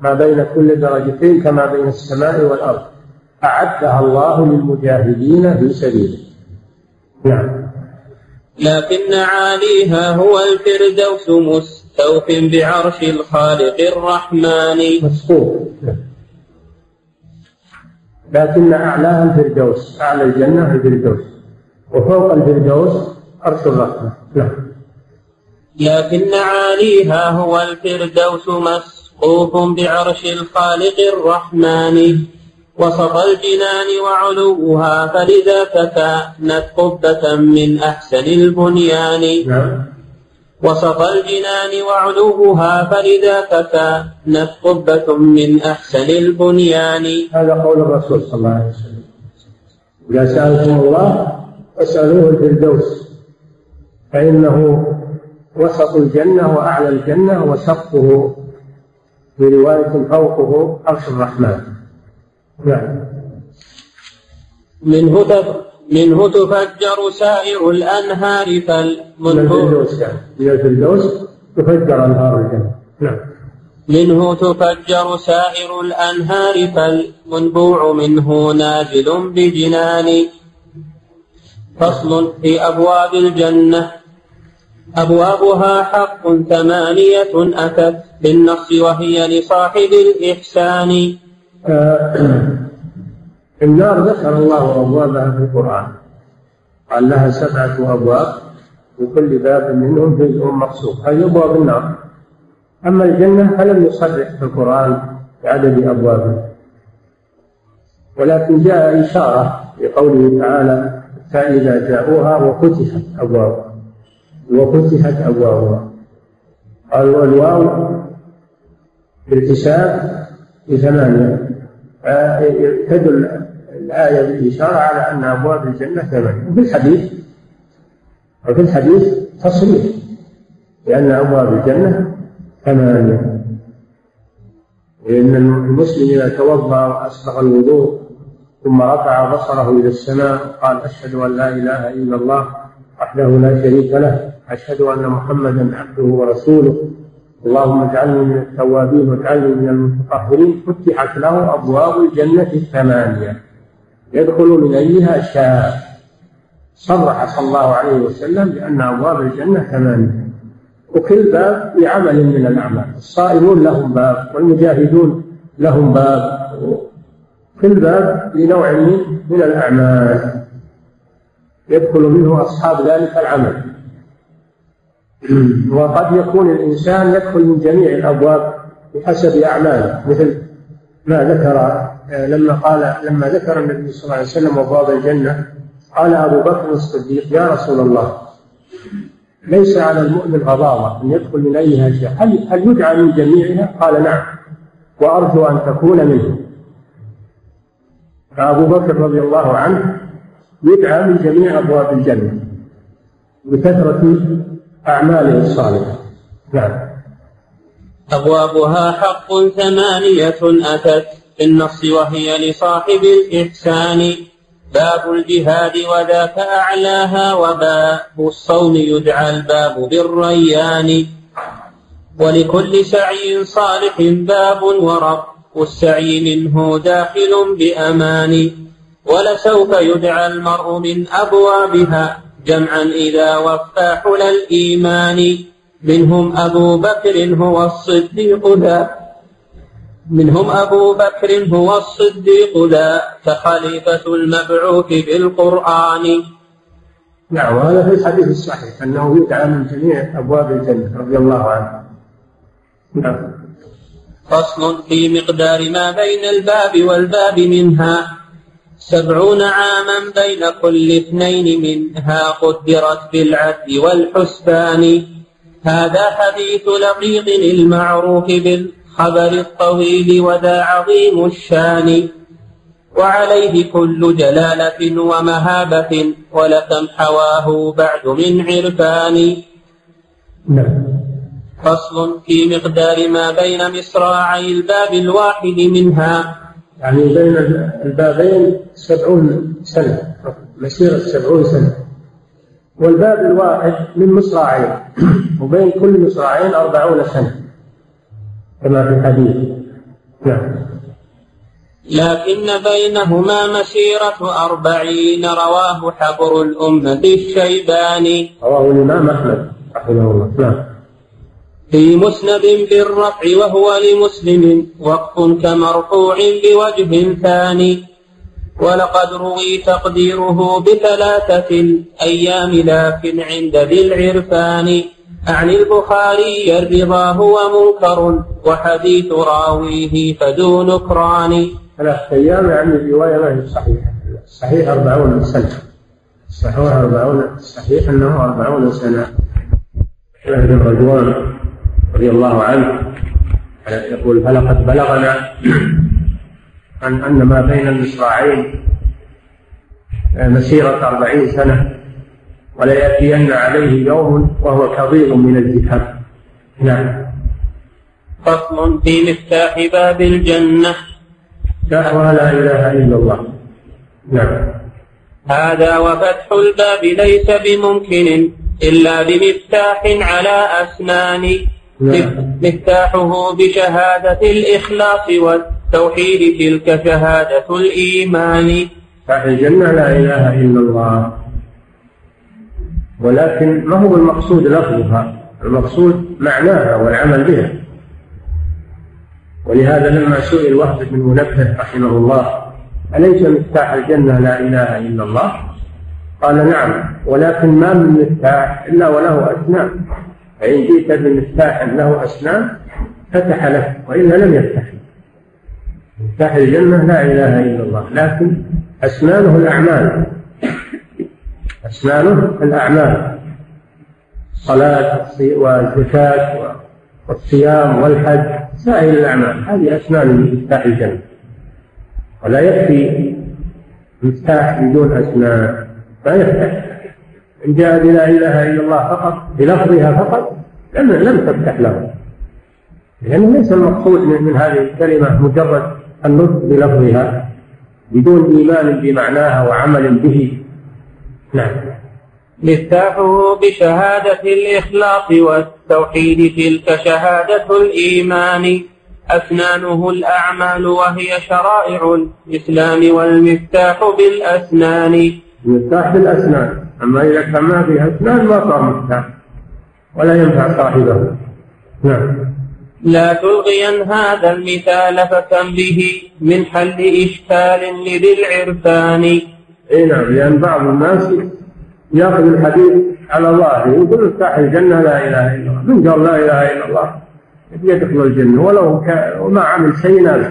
ما بين كل درجتين كما بين السماء والأرض. أعدها الله للمجاهدين في سبيله. نعم. لكن عاليها هو الفردوس مستوف بعرش الخالق الرحمن. مسقوف لكن أعلاها الفردوس أعلى الجنة الفردوس وفوق الفردوس عرش الرحمة. نعم. لكن عاليها هو الفردوس مسقوف بعرش الخالق الرحمن. وسط الجنان وعلوها فلذا كانت قبة من أحسن البنيان. نعم. وسط الجنان وعلوها فلذا كانت قبة من أحسن البنيان. هذا قول الرسول صلى الله عليه وسلم. إذا سألتم الله فاسألوه الفردوس. فإنه وسط الجنة وأعلى الجنة وسقفه. في رواية فوقه عرش الرحمن. نعم. منه منه تفجر سائر الأنهار فالمنبوع من الفردوس تفجر أنهار الجنة. نعم. منه تفجر سائر الأنهار فالمنبوع منه نازل بجنان. فصل في أبواب الجنة. أبوابها حق ثمانية أتت بالنص وهي لصاحب الإحسان. آه، النار ذكر الله أبوابها في القرآن. قال لها سبعة أبواب وكل باب منهم جزء مقصود. هذه أبواب النار. أما الجنة فلم يصرح في القرآن بعدد أبوابها. ولكن جاء إشارة في قوله تعالى فإذا جاءوها وفتحت أبوابها. وفتحت أبوابها. قال والواو بالحساب بثمانية. تدل الآية بالإشارة على أن أبواب الجنة ثمانية وفي الحديث وفي الحديث تصريح لأن أبواب الجنة ثمانية. لأن المسلم إذا توضأ وأسبغ الوضوء ثم رفع بصره إلى السماء قال أشهد أن لا إله إلا الله وحده لا شريك له أشهد أن محمدا عبده ورسوله. اللهم اجعلني من التوابين واجعلني من المتطهرين. فتحت له أبواب الجنة الثمانية. يدخل من أيها شاء صرح صلى الله عليه وسلم بأن أبواب الجنة ثمانية. وكل باب بعمل من الأعمال. الصائمون لهم باب والمجاهدون لهم باب. كل باب لنوع من من الأعمال. يدخل منه أصحاب ذلك العمل. وقد يكون الإنسان يدخل من جميع الأبواب بحسب أعماله مثل ما ذكر لما قال لما ذكر النبي صلى الله عليه وسلم أبواب الجنة قال أبو بكر الصديق يا رسول الله ليس على المؤمن غضاضة أن يدخل من أيها شيء هل هل يدعى من جميعها؟ قال نعم وأرجو أن تكون منه. فأبو بكر رضي الله عنه يدعى من جميع أبواب الجنة بكثرة أعماله الصالحة. نعم. أبوابها حق ثمانية أتت. في النص وهي لصاحب الإحسان. باب الجهاد وذاك أعلاها وباب الصوم يدعى الباب بالريان. ولكل سعي صالح باب ورب السعي منه داخل بأمان. ولسوف يدعى المرء من أبوابها جمعا إذا وفى حلى الإيمان. منهم أبو بكر هو الصديق ذا. منهم أبو بكر هو الصديق ذا كخليفة المبعوث بالقرآن. نعم وهذا في الحديث الصحيح أنه يدعى من جميع أبواب الجنة رضي الله عنه. نعم. فصل في مقدار ما بين الباب والباب منها. سبعون عاما بين كل اثنين منها قدرت بالعدل والحسبان. هذا حديث لقيط المعروف بالخبر الطويل وذا عظيم الشان. وعليه كل جلالة ومهابة ولكم حواه بعد من عرفان. نعم. فصل في مقدار ما بين مصراعي الباب الواحد منها. يعني بين البابين سبعون سنة مسيرة سبعون سنة. والباب الواحد من مصراعين وبين كل مصراعين أربعون سنة. كما في الحديث. نعم. لكن بينهما مسيرة أربعين رواه حبر الأمة الشيباني. رواه الإمام أحمد رحمه الله. نعم. في مسند بالرفع وهو لمسلم وقف كمرفوع بوجه ثاني. ولقد روي تقديره بثلاثة الأيام لكن عند ذي العرفان. عن البخاري الرضا هو منكر وحديث راويه فذو نكران ثلاثة أيام يعني الرواية ما هي صحيحة. صحيح أربعون سنة. صحيح أربعون صحيح أنه أربعون سنة. بن رضوان رضي الله عنه يقول فلقد بلغنا أن أن ما بين المصراعين مسيرة أربعين سنة وليأتين عليه يوم وهو كظيم من الذهب نعم. فصل في مفتاح باب الجنة. دعوى لا إله إلا الله. نعم. هذا وفتح الباب ليس بممكن إلا بمفتاح على أسنان. نعم. مفتاحه بشهادة الإخلاص والتوحيد تلك شهادة الإيمان. مفتاح الجنة لا إله إلا الله. ولكن ما هو المقصود لفظها؟ المقصود معناها والعمل بها. ولهذا لما سئل وهب بن منبه رحمه الله أليس مفتاح الجنة لا إله إلا الله؟ قال نعم ولكن ما من مفتاح إلا وله أسنان. فإن جئت بمفتاح له أسنان فتح له وإلا لم يفتح. مفتاح الجنة لا إله إلا الله لكن أسنانه الأعمال. أسنانه الأعمال. الصلاة والزكاة والصيام والحج سائر الأعمال. هذه أسنان مفتاح الجنة. ولا يكفي مفتاح بدون أسنان ما يفتح. إن جاء بلا إله إلا الله فقط بلفظها فقط لم لم تفتح له. لأنه ليس المقصود من هذه الكلمة مجرد النطق بلفظها بدون إيمان بمعناها وعمل به. نعم. مفتاحه بشهادة الإخلاص والتوحيد تلك شهادة الإيمان. أسنانه الأعمال وهي شرائع الإسلام والمفتاح بالأسنان. المفتاح بالأسنان. أما إذا كان ما فيه أسنان ما صار مفتاح. ولا ينفع صاحبه. نعم. لا تلغين هذا المثال فكم به من حل إشكال لذي العرفان. اي نعم لأن بعض الناس يأخذ الحديث على ظاهره يقول افتح الجنة لا إله إلا الله من قال لا إله إلا الله؟ يدخل الجنة ولو ما عمل شيء نافع.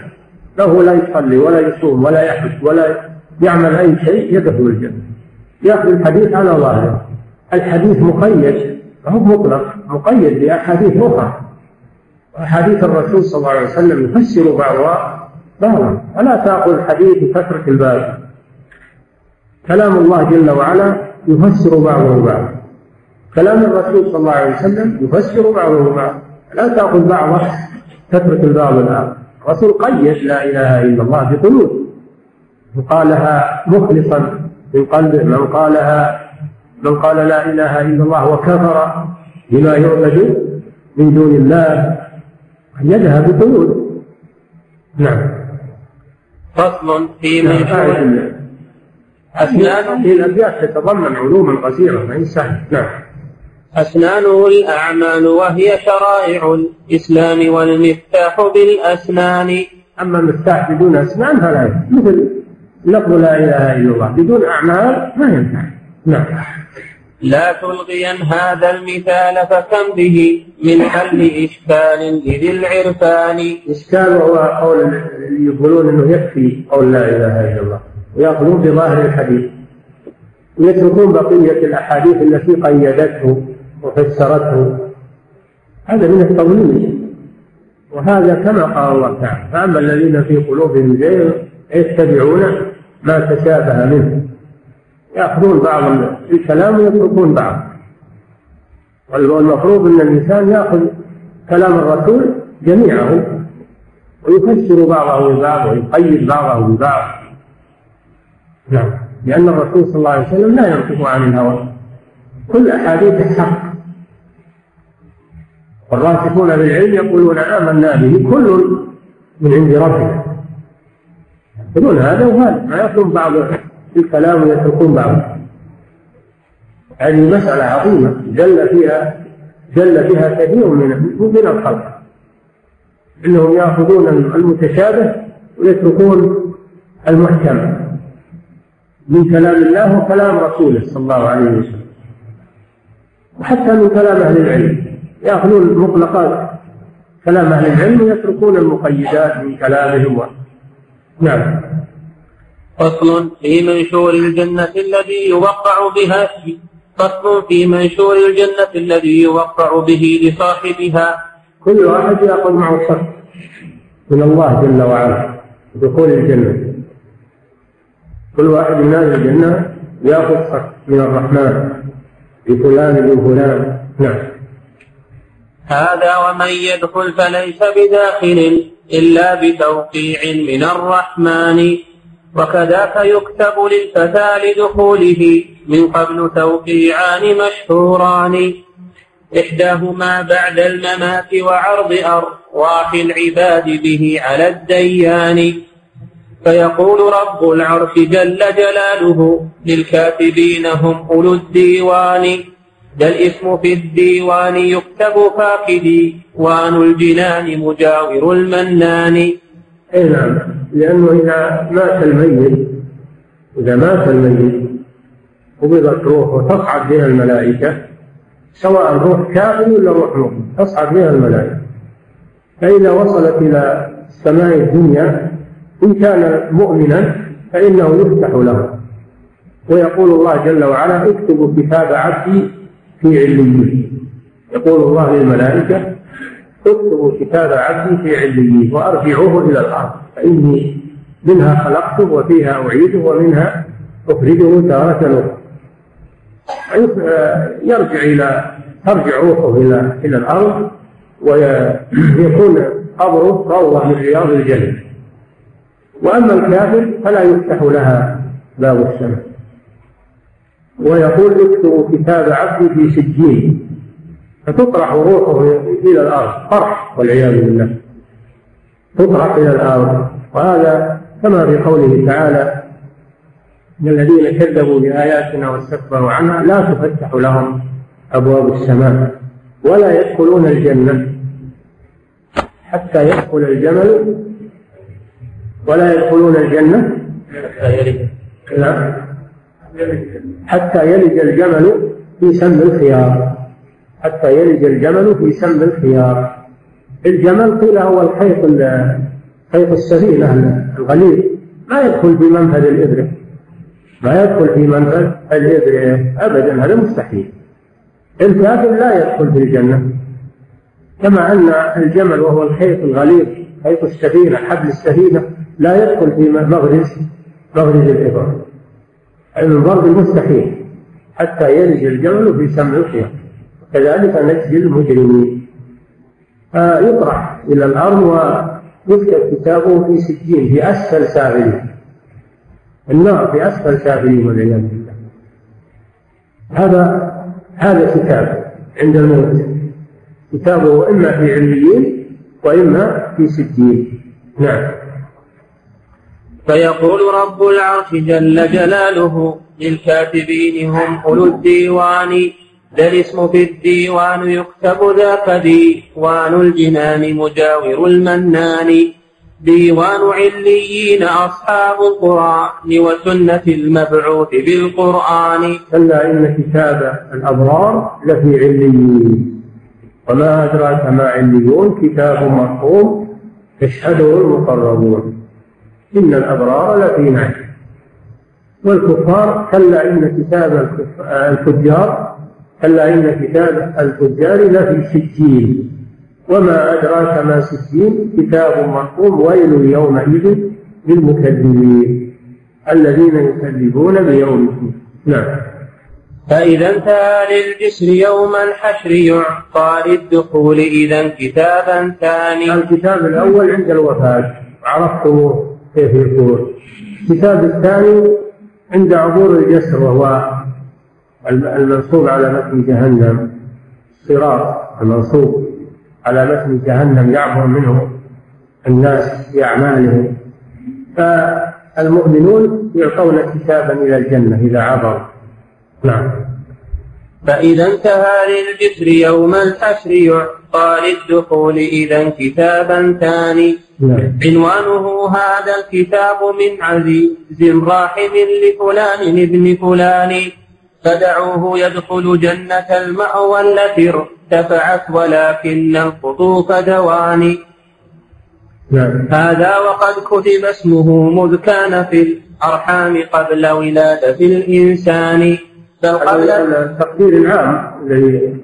له لا يصلي ولا يصوم ولا يحج ولا يعمل أي شيء يدخل الجنة. يأخذ الحديث على ظاهره. الحديث مقيد هو مطلق مقيد بأحاديث أخرى. وأحاديث الرسول صلى الله عليه وسلم يفسر بعضها. بعضا ولا تأخذ الحديث وتترك الباب. كلام الله جل وعلا يفسر بعضه بعضا كلام الرسول صلى الله عليه وسلم يفسر بعضه بعضا لا تأخذ بعضه تترك البعض الآخر. الرسول قيد لا إله إلا الله بقيود من قالها مخلصا من قلبه من قالها من قال لا إله إلا الله وكفر بما يعبد من دون الله. يدها بقيود نعم. فصل في منشور أسنان في الأبيات تتضمن علوما قصيرة ما سهل نعم. أسنانه الأعمال وهي شرائع الإسلام والمفتاح بالأسنان. أما المفتاح بدون أسنان فلا مثل لفظ لا إله إلا الله بدون أعمال ما ينفع. نعم. لا تلغين هذا المثال فكم به من حل إشكال لذي العرفان؟ إشكال هو قول يقولون أنه يكفي قول لا إله إلا الله. ويأخذون بظاهر الحديث. ويتركون بقية الأحاديث التي قيدته وفسرته. هذا من التضليل وهذا كما قال الله تعالى فأما الذين في قلوبهم زيغ يتبعون ما تشابه منه. يأخذون بعض الكلام ويتركون بعض. والمفروض أن الإنسان يأخذ كلام الرسول جميعه ويفسر بعضه ببعض ويقيد بعضه ببعض. نعم. لأن الرسول صلى الله عليه وسلم لا ينطق عن الهوى. كل أحاديث حق والراسخون بالعلم يقولون آمنا به كل من عند ربنا. يقولون هذا وهذا. ما يأخذون بعض الكلام ويتركون بعضه هذه مسألة عظيمة. جل فيها جل فيها كثير من من الخلق. إنهم يأخذون المتشابه ويتركون المحكم من كلام الله وكلام رسوله صلى الله عليه وسلم. وحتى من كلام أهل العلم. يأخذون المطلقات. كلام أهل العلم ويتركون المقيدات من كلامهم و... نعم. فصل في منشور الجنة الذي يوقع بها فصل في منشور الجنة الذي يوقع به لصاحبها. كل واحد يأخذ معه صف من الله جل وعلا. دخول الجنة. كل واحد من أهل الجنة يأخذ صف من الرحمن. لفلان من فلان نعم. هذا ومن يدخل فليس بداخل إلا بتوقيع من الرحمن. وكذاك يكتب للفتى لدخوله من قبل توقيعان مشهوران. إحداهما بعد الممات وعرض أرواح العباد به على الديان. فيقول رب العرش جل جلاله للكاتبين هم أولو الديوان. ذا الاسم في الديوان يكتب فاقدي وآن الجنان مجاور المنان. اي نعم لأنه إذا مات الميت إذا مات الميت قبضت روحه تصعد بها الملائكة سواء روح كافر ولا روح مؤمن تصعد بها الملائكة. فإذا وصلت إلى السماء الدنيا إن كان مؤمنا فإنه يفتح له. ويقول الله جل وعلا اكتبوا كتاب عبدي في عليين يقول الله للملائكة اكتبوا كتاب عبدي في عليين وأرجعوه إلى الأرض. فإني منها خلقته وفيها أعيده ومنها أخرجه تارة أخرى. يرجع إلى ترجع روحه إلى إلى الأرض ويكون قبره روضة من رياض الجنة. وأما الكافر فلا يفتح لها باب السماء ويقول اكتبوا كتاب عبدي في سجين. فتطرح روحه إلى الأرض طرح والعياذ بالله. تطرح إلى الأرض وهذا كما في قوله تعالى إن الذين كذبوا بآياتنا واستكبروا عنها لا تفتح لهم أبواب السماء ولا يدخلون الجنة. حتى يدخل الجمل ولا يدخلون الجنة لا حتى يلج الجمل في سم الخيار. حتى يلج الجمل في سم الخيار. الجمل قيل هو الخيط خيط السفينة الغليظ. ما يدخل في منفذ الإبرة. ما يدخل في منفذ الإبرة أبدا هذا مستحيل. الكافر لا يدخل في الجنة. كما أن الجمل وهو الخيط الغليظ خيط السفينة حبل السفينة لا يدخل في مغرز مغرز الإبرة من ضرب المستحيل حتى يلج الجمل في سمع الخير كذلك نجزي المجرمين. فيطرح إلى الأرض ويكتب كتابه في سجين في أسفل سافلين. النار في أسفل سافلين والعياذ بالله. هذا هذا كتاب عند الموت كتابه إما في عليين وإما في سجين. نعم. فيقول رب العرش جل جلاله للكاتبين هم أولو الديوان ذا الاسم في الديوان يكتب ذاك ديوان الجنان مجاور المنان. ديوان عليين أصحاب القرآن وسنة المبعوث بالقرآن. كلا إن كتاب الأبرار لفي عليين. وما أدراك ما عليون كتاب مرحوم يشهده المقربون. إن الأبرار لفي نعيم. والكفار كلا إن كتاب الفجار كلا إن كتاب الفجار لفي سجين. وما أدراك ما سجين؟ كتاب مرقوم ويل يومئذ للمكذبين. الذين يكذبون بيوم الدين نعم. فإذا انتهى للجسر يوم الحشر يعطى للدخول إذا كتابا ثاني الكتاب الأول عند الوفاة. عرفتموه. كيف يكون الكتاب الثاني عند عبور الجسر وهو المنصوب على متن جهنم صراط المنصوب على متن جهنم يعبر منه الناس بأعمالهم فالمؤمنون يعطون كتابا إلى الجنة إذا عبروا. نعم. فإذا انتهى للجسر يوم الحشر يعطى للدخول إذا كتابا ثاني نعم. عنوانه هذا الكتاب من عزيز راحم لفلان ابن فلان فدعوه يدخل جنة المأوى التي ارتفعت ولكن القطوف دوان نعم. هذا وقد كتب اسمه مذ كان في الأرحام قبل ولادة الإنسان بل قبل التقدير العام الذي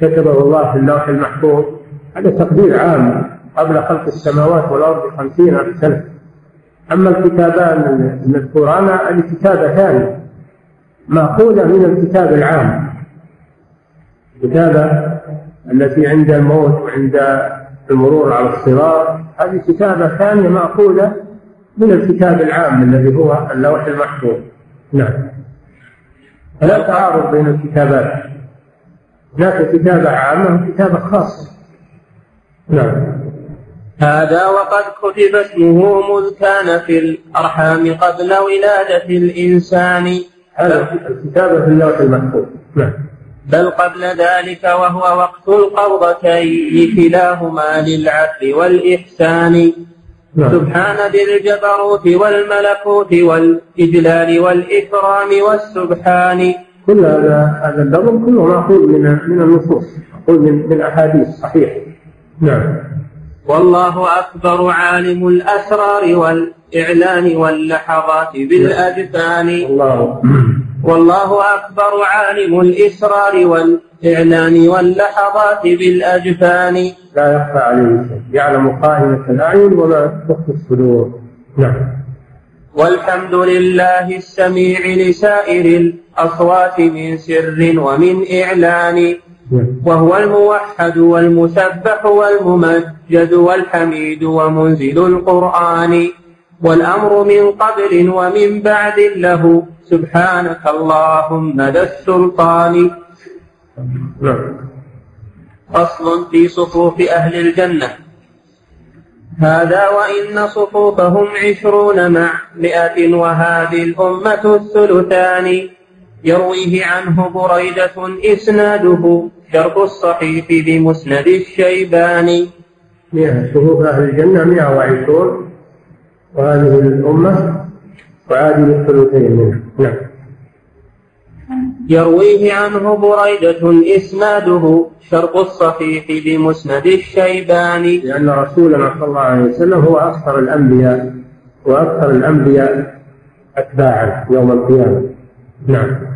كتبه الله في اللوح المحفوظ هذا تقدير عام قبل خلق السماوات والأرض خمسين ألف سنة. أما الكتابان المذكوران ثانية مأخوذة من الكتاب العام. الكتابة التي عند الموت وعند المرور على الصراط هذه كتابة ثانية مأخوذة من الكتاب العام الذي هو اللوح المحفوظ. نعم. فلا تعارض بين الكتابات. هناك كتابة عامة وكتابة خاصة نعم. هذا وقد كتب اسمه مذ كان في الأرحام قبل ولادة الإنسان. هذا الكتابة في اللوح المحفوظ. نعم. بل قبل ذلك وهو وقت القبضتين كلاهما للعدل والإحسان. نعم. سبحان ذي الجبروت والملكوت والإجلال والإكرام والسبحان. كل هذا هذا اللفظ كله مأخوذ من من النصوص مأخوذ من من أحاديث صحيحة نعم. والله أكبر عالم الأسرار والإعلان واللحظات بالأجفان الله. والله أكبر عالم الإسرار والإعلان واللحظات بالأجفان. لا يخفى عليه شيء. يعلم قائمة الأعين وما تخفي الصدور. نعم. والحمد لله السميع لسائر الأصوات من سر ومن إعلان. نعم. وهو الموحد والمسبح والممجد والحميد ومنزل القرآن. والأمر من قبل ومن بعد له. سبحانك اللهم ذا السلطان. فصل في صفوف أهل الجنة. هذا وإن صفوفهم عشرون مع مئة وهذه الأمة الثلثان. يرويه عنه بريدة إسناده شرط الصحيح بمسند الشيباني. مئة صفوف أهل الجنة مئة وعشرون. وهذه الأمة وعادل الثلثين منها. نعم. يرويه عنه بريدة إسناده شرط الصحيح بمسند الشيباني. لأن رسولنا صلى الله عليه وسلم هو أكثر الأنبياء وأكثر الأنبياء أتباعا يوم القيامة. نعم.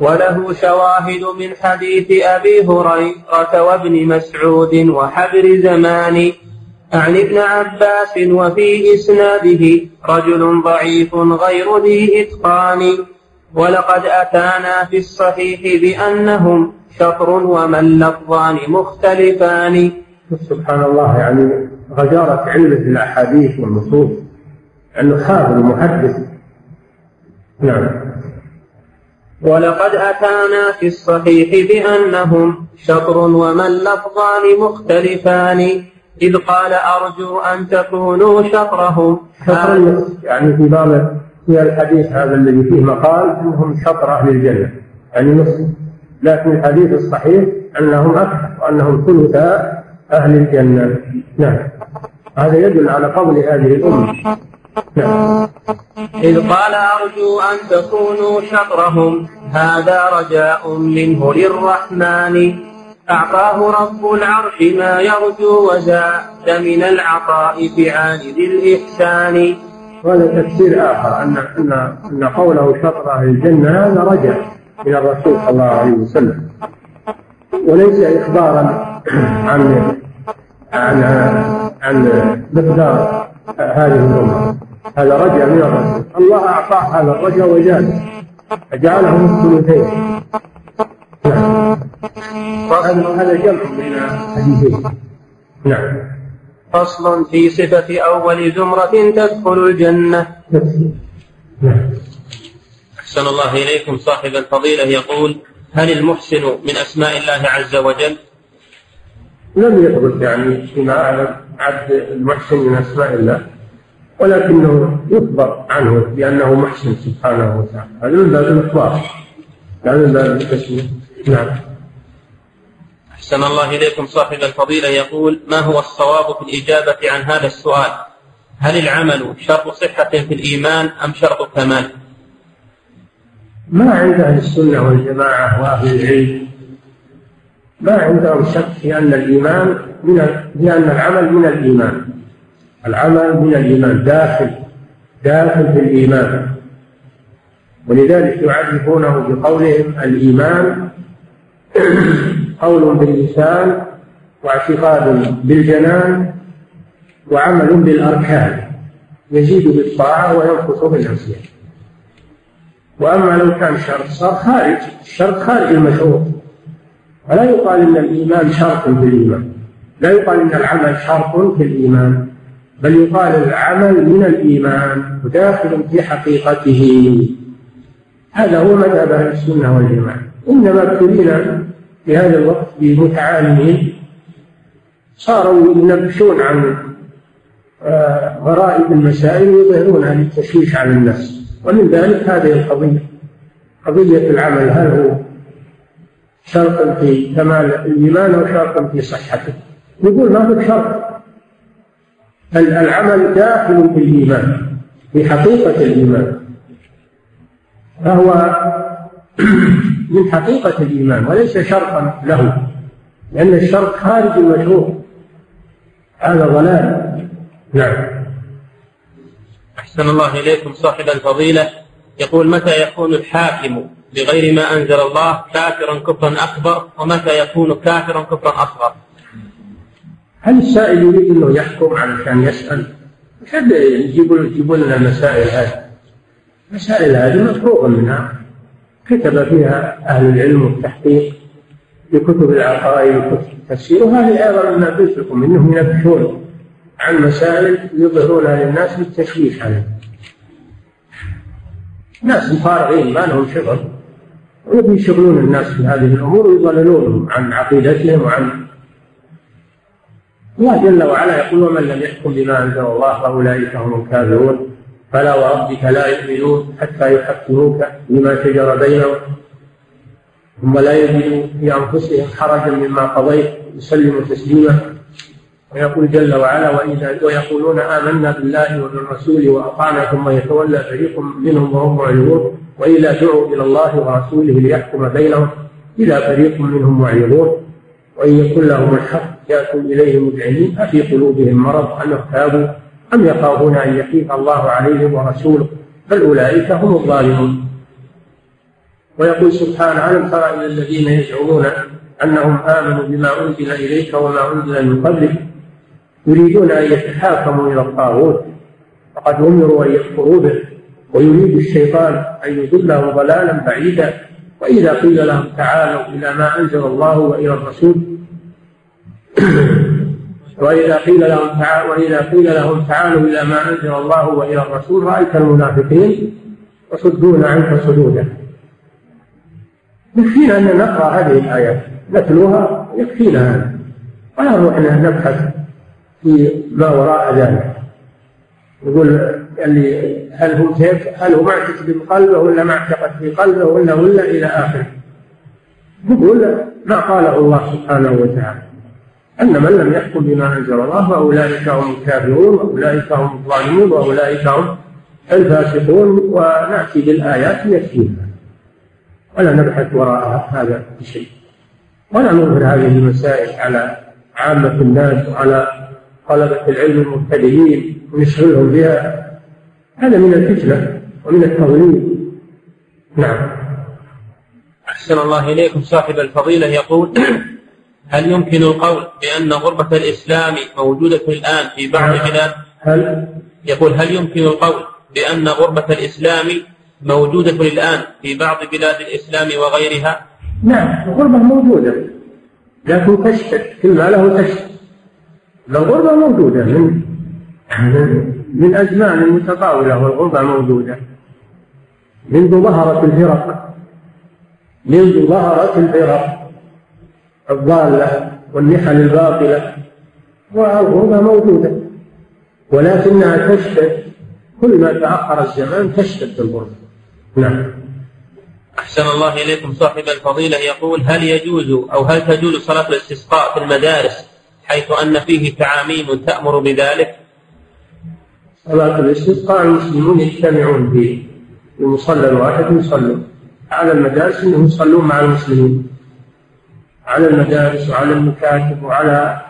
وله شواهد من حديث أبي هريرة وابن مسعود وحبر زمان عن ابن عباس وفي إسناده رجل ضعيف غير ذي إتقان. ولقد أتانا في الصحيح بأنهم شطر ومن لفظان مختلفان. سبحان الله يعني غجارة علمة في الأحاديث والنصوص أنه حافظ محدث نعم. ولقد أتانا في الصحيح بأنهم شطر ومن لفظان مختلفان. إذ قال أرجو أن تكونوا شطرهم. شطر يعني في بعض في الحديث هذا الذي فيه مقال أنهم شطر أهل الجنة يعني نصف لكن الحديث الصحيح أنهم أكثر وأنهم ثلثاء أهل الجنة. نعم. هذا يدل على فضل هذه الأمة. نعم. إذ قال أرجو أن تكونوا شطرهم. هذا رجاء منه للرحمن. أعطاه رب العرش ما يرجو وزاد من العطاء بعاند الإحسان. وهذا تفسير آخر أن أن أن قوله شطر أهل الجنة هذا رجع إلى الرسول صلى الله عليه وسلم. وليس إخبارا عن عن عن مقدار هذه الأمة. هذا رجع من الرسول. الله أعطاه هذا الرجع وزاد فجعلهم الثلثين. نعم هذا جمع بين الحديثين نعم. فصل في صفة أول زمرة تدخل الجنة. نعم. أحسن الله إليكم. صاحب الفضيلة يقول هل المحسن من أسماء الله عز وجل؟ لم يثبت يعني فيما أعلم عبد المحسن من أسماء الله ولكنه يخبر عنه بأنه محسن سبحانه وتعالى. هذا من باب الإخبار. لا من باب التسمية نعم. أحسن الله إليكم صاحب الفضيلة يقول ما هو الصواب في الإجابة عن هذا السؤال؟ هل العمل شرط صحة في الإيمان أم شرط كمال ما عند أهل السنة والجماعة وأهل العلم ما عندهم شك في أن الإيمان من بأن العمل من الإيمان. العمل من الإيمان داخل داخل في الإيمان. ولذلك يعرفونه بقولهم الإيمان قول باللسان واعتقاد بالجنان وعمل بالأركان يزيد بالطاعة وينقص بالعصيان. وأما لو كان شرط صار خارج الشرط خارج المشروط ولا يقال إن الإيمان شرط في الإيمان لا يقال إن العمل شرط في الإيمان بل يقال العمل من الإيمان وداخل في حقيقته. هذا هو مذهب أهل السنة والجماعة. إنما ابتلينا في هذا الوقت بمتعالمين صاروا ينبشون عن آه، غرائب المسائل ويظهرونها للتشويش على الناس ومن ذلك هذه القضية. قضية العمل هل هو شرط في كمال الإيمان أو شرط في صحته؟ يقول ما هو شرط العمل داخل في الإيمان في حقيقة الإيمان. فهو من حقيقة الإيمان وليس شرطا له لأن الشرط خارج المشروع. هذا ضلال. نعم. أحسن الله إليكم صاحب الفضيلة. يقول متى يكون الحاكم بغير ما أنزل الله كافرا كفرا أكبر؟ ومتى يكون كافرا كفرا أصغر؟ هل السائل يريد أنه يحكم علشان يسأل؟ كيف يجيبوا لنا مسائل هذه؟ مسائل هذه مفروغ منها. كتب فيها أهل العلم والتحقيق في كتب العقائد وكتب التفسير وهذه أيضا من نبثكم إنهم ينبشون عن مسائل يظهرونها للناس للتشويش عليهم. ناس فارغين ما لهم شغل. ويبي يشغلون الناس في هذه الأمور ويضللونهم عن عقيدتهم وعن الله جل وعلا يقول ومن لم يحكم بما أنزل الله فأولئك هم الكافرون فلا وربك لا يؤمنون حتى يحكموك بما شجر بينهم. ثم لا يجدوا في أنفسهم حرجا مما قضيت يسلموا تسليما. ويقول جل وعلا وإذا ويقولون آمنا بالله وبالرسول وأطعنا ثم يتولى فريق منهم وهم معرضون. وإذا دعوا إلى الله ورسوله ليحكم بينهم إذا فريق منهم معرضون. وإن يكن لهم الحق يأتوا إليه مذعنين أفي قلوبهم مرض أم ارتابوا أم يخافون أن يحيف الله عليهم ورسوله؟ بل أولئك هم الظالمون. ويقول سبحانه ألم تر إلى الذين يزعمون أنهم آمنوا بما أنزل إليك وما أنزل من قبلك؟ يريدون أن يتحاكموا إلى الطاغوت. فقد أمروا أن يكفروا به. ويريد الشيطان أن يضلهم ضلالا بعيدا. وإذا قيل لهم تعالوا إلى ما أنزل الله وإلى الرسول وإذا قيل لهم تعالوا وإذا قيل لهم تعالوا إلى ما أنزل الله وإلى الرسول رأيت المنافقين يصدون عنك صدودا يكفينا أن نقرأ هذه الآيات نتلوها يكفينا هذا. ولا نروح نبحث في ما وراء ذلك. يقول اللي هل هو هل هو معتقد بقلبه ولا معتقد في قلبه ولا ولا إلى آخره؟ يقول ما قاله الله سبحانه وتعالى. أن من لم يحكم بما أنزل الله فأولئك هم الكافرون وأولئك هم الظالمون وأولئك هم الفاسقون ونأتي بالآيات يكفينا ولا نبحث وراء هذا بشيء ولا نظهر هذه المسائل على عامة الناس وعلى طلبة العلم المبتدئين ونشغلهم بها. هذا من الفتنة ومن التضليل. نعم. أحسن الله إليكم. صاحب الفضيلة يقول هل يمكن القول بأن غربة الإسلام موجودة الآن في بعض بلاد؟ هل يقول هل يمكن القول بأن غربة الإسلام موجودة الآن في بعض بلاد الإسلام وغيرها؟ نعم الغربة موجودة. لكن تشتد كل ما له تشتد الغربة موجودة من من أزمان متطاولة والغربة موجودة. منذ ظهرت الفرق. منذ ظهرت الفرق. الضالة والنحل الباطلة والغربة موجودة. ولكنها تشتد كل ما تأخر الزمان تشتد الغربة نعم. أحسن الله إليكم. صاحب الفضيلة يقول هل يجوز أو هل تجوز صلاة الاستسقاء في المدارس حيث أن فيه تعاميم تأمر بذلك؟ صلاة الاستسقاء المسلمون يجتمعون في المصلى الواحد يصلون على المدارس إنهم يصلون مع المسلمين. على المدارس وعلى المكاتب وعلى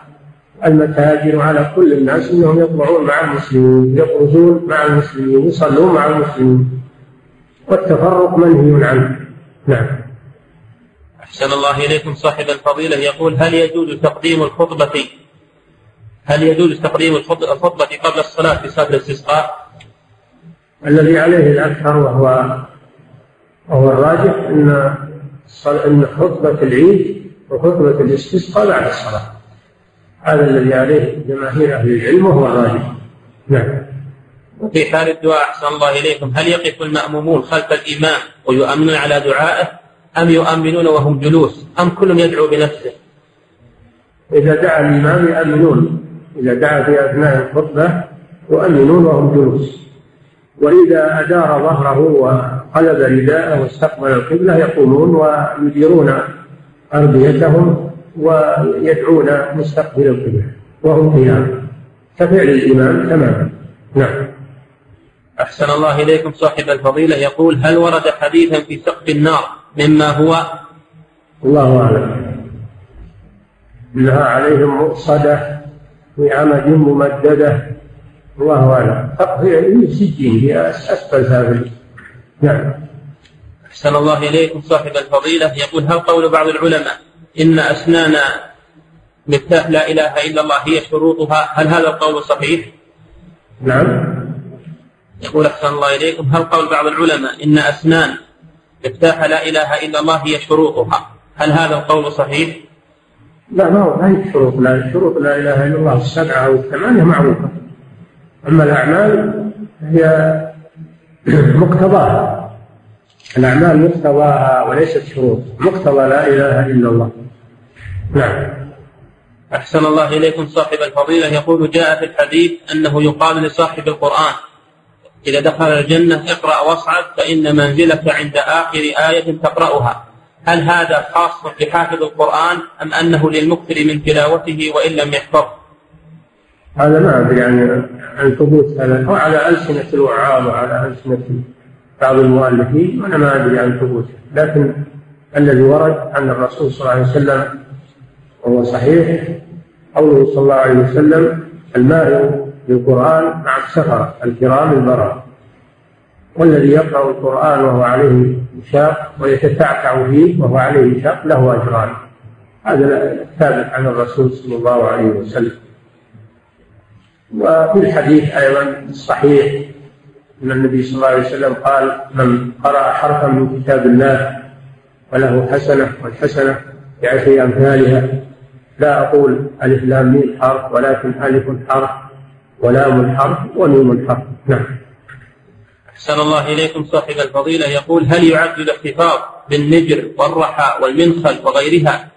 المتاجر وعلى كل الناس إنهم يطلعون مع المسلمين يخرجون مع المسلمين يصلون مع المسلمين. والتفرق منهي عنه. نعم. أحسن الله إليكم صاحب الفضيلة. يقول هل يجوز تقديم الخطبة هل يجوز تقديم الخطبة قبل الصلاة في صلاة الاستسقاء؟ الذي عليه الأكثر وهو وهو الراجح أن أن خطبة العيد وخطبة الاستسقاء بعد الصلاة. هذا الذي عليه جماهير أهل العلم وهو الراجح. نعم. وفي حال الدعاء أحسن الله إليكم. هل يقف المأمومون خلف الإمام ويؤمنون على دعائه؟ أم يؤمنون وهم جلوس؟ أم كل يدعو بنفسه؟ إذا دعا الإمام يؤمنون. إذا دعا في أثناء الخطبة يؤمنون وهم جلوس. وإذا أدار ظهره وقلب رداءه واستقبل القبلة يقومون ويديرون أرضيتهم ويدعون مستقبل القبلة وهم قيام كفعل الإمام تماما نعم. أحسن الله إليكم صاحب الفضيلة. يقول هل ورد حديثا في سقف النار مما هو؟ الله أعلم. إنها عليهم مؤصدة في عمد ممددة الله أعلم. سجين هي أسفل سافل نعم. أحسن الله إليكم صاحب الفضيلة. يقول هل قول بعض العلماء إن أسنان مفتاح لا إله إلا الله هي شروطها؟ هل هذا القول صحيح؟ نعم. يقول أحسن الله إليكم. هل قول بعض العلماء إن أسنان مفتاح لا إله إلا الله هي شروطها؟ هل هذا القول صحيح؟ لا ما هو هي شروط لا شروط لا إله إلا الله السبعة أو الثمانية معروفة. أما الأعمال هي مقتضاها. الأعمال مقتضاها وليست شروط. مقتضى لا إله إلا الله. نعم. أحسن الله إليكم صاحب الفضيلة. يقول جاء في الحديث أنه يقال لصاحب القرآن إذا دخل الجنة اقرأ واصعد فإن منزلك عند آخر آية تقرأها. هل هذا خاص بحافظ القرآن أم أنه للمكثر من تلاوته وإن لم يحفظ؟ هذا ما أدري عن عن ثبوت هذا. هو على ألسنة الوعاظ وعلى ألسنة بعض المؤلفين وأنا ما أدري عن ثبوته لكن الذي ورد عن الرسول صلى الله عليه وسلم وهو صحيح قوله صلى الله عليه وسلم الماهر بالقرآن مع السفرة الكرام البررة والذي يقرأ القرآن وهو عليه شاق ويتتعتع فيه وهو عليه شاق له أجران. هذا ثابت عن الرسول صلى الله عليه وسلم. وفي الحديث أيضا الصحيح أن النبي صلى الله عليه وسلم قال من قرأ حرفا من كتاب الله فله حسنة والحسنة بعشر أمثالها. لا أقول ألف لام ميم حرف ولكن ألف حرف ولام حرف وميم حرف. نعم. أحسن الله إليكم صاحب الفضيلة. يقول هل يعد الاحتفاظ بالنجر والرحى والمنخل وغيرها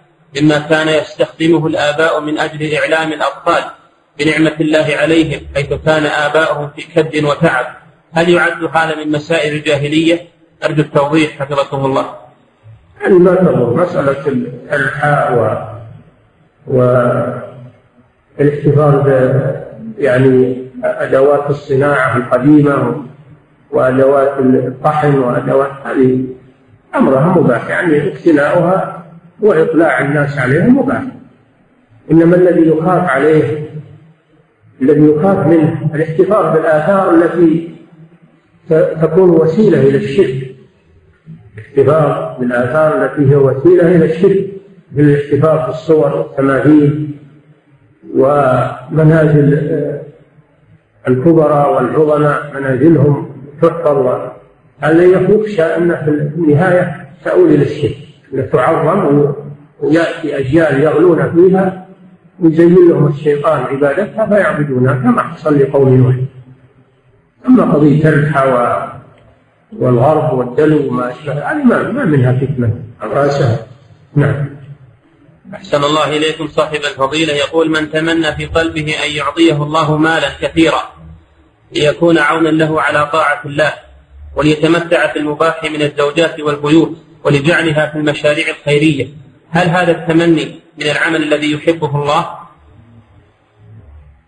مما كان يستخدمه الآباء من أجل إعلام الأطفال بنعمة الله عليهم حيث كان آباؤهم في كد وتعب هل يعد هذا من مسائل الجاهلية؟ أرجو التوضيح حفظكم الله. يعني ما تضر. مسألة الحاء و والاحتفاظ يعني أدوات الصناعة القديمة وأدوات الطحن وأدوات هذه. أمرها مباح. يعني اقتناؤها وإطلاع الناس عليها مباح. إنما الذي يخاف عليه الذي يخاف منه الاحتفاظ بالآثار التي تكون وسيلة إلى الشرك. الاحتفاظ بالآثار التي هي وسيلة إلى الشرك بالاحتفاظ بالصور والتماثيل ومنازل الكبرى والعظماء منازلهم تحفظ. هذا يخشى أن في النهاية تؤول إلى الشرك؟ تعظم ويأتي أجيال يغلون فيها ويزين لهم الشيطان عبادتها فيعبدونها كما حصل لقوم نوح. أما قضية الرحى والغرب والدلو وما أشبه هذه ما, ما منها فتنة. سهل نعم. أحسن الله إليكم صاحب الفضيلة. يقول من تمنى في قلبه أن يعطيه الله مالا كثيرا ليكون عونا له على طاعة الله وليتمتع في المباح من الزوجات والبيوت ولجعلها في المشاريع الخيرية. هل هذا التمني من العمل الذي يحبه الله؟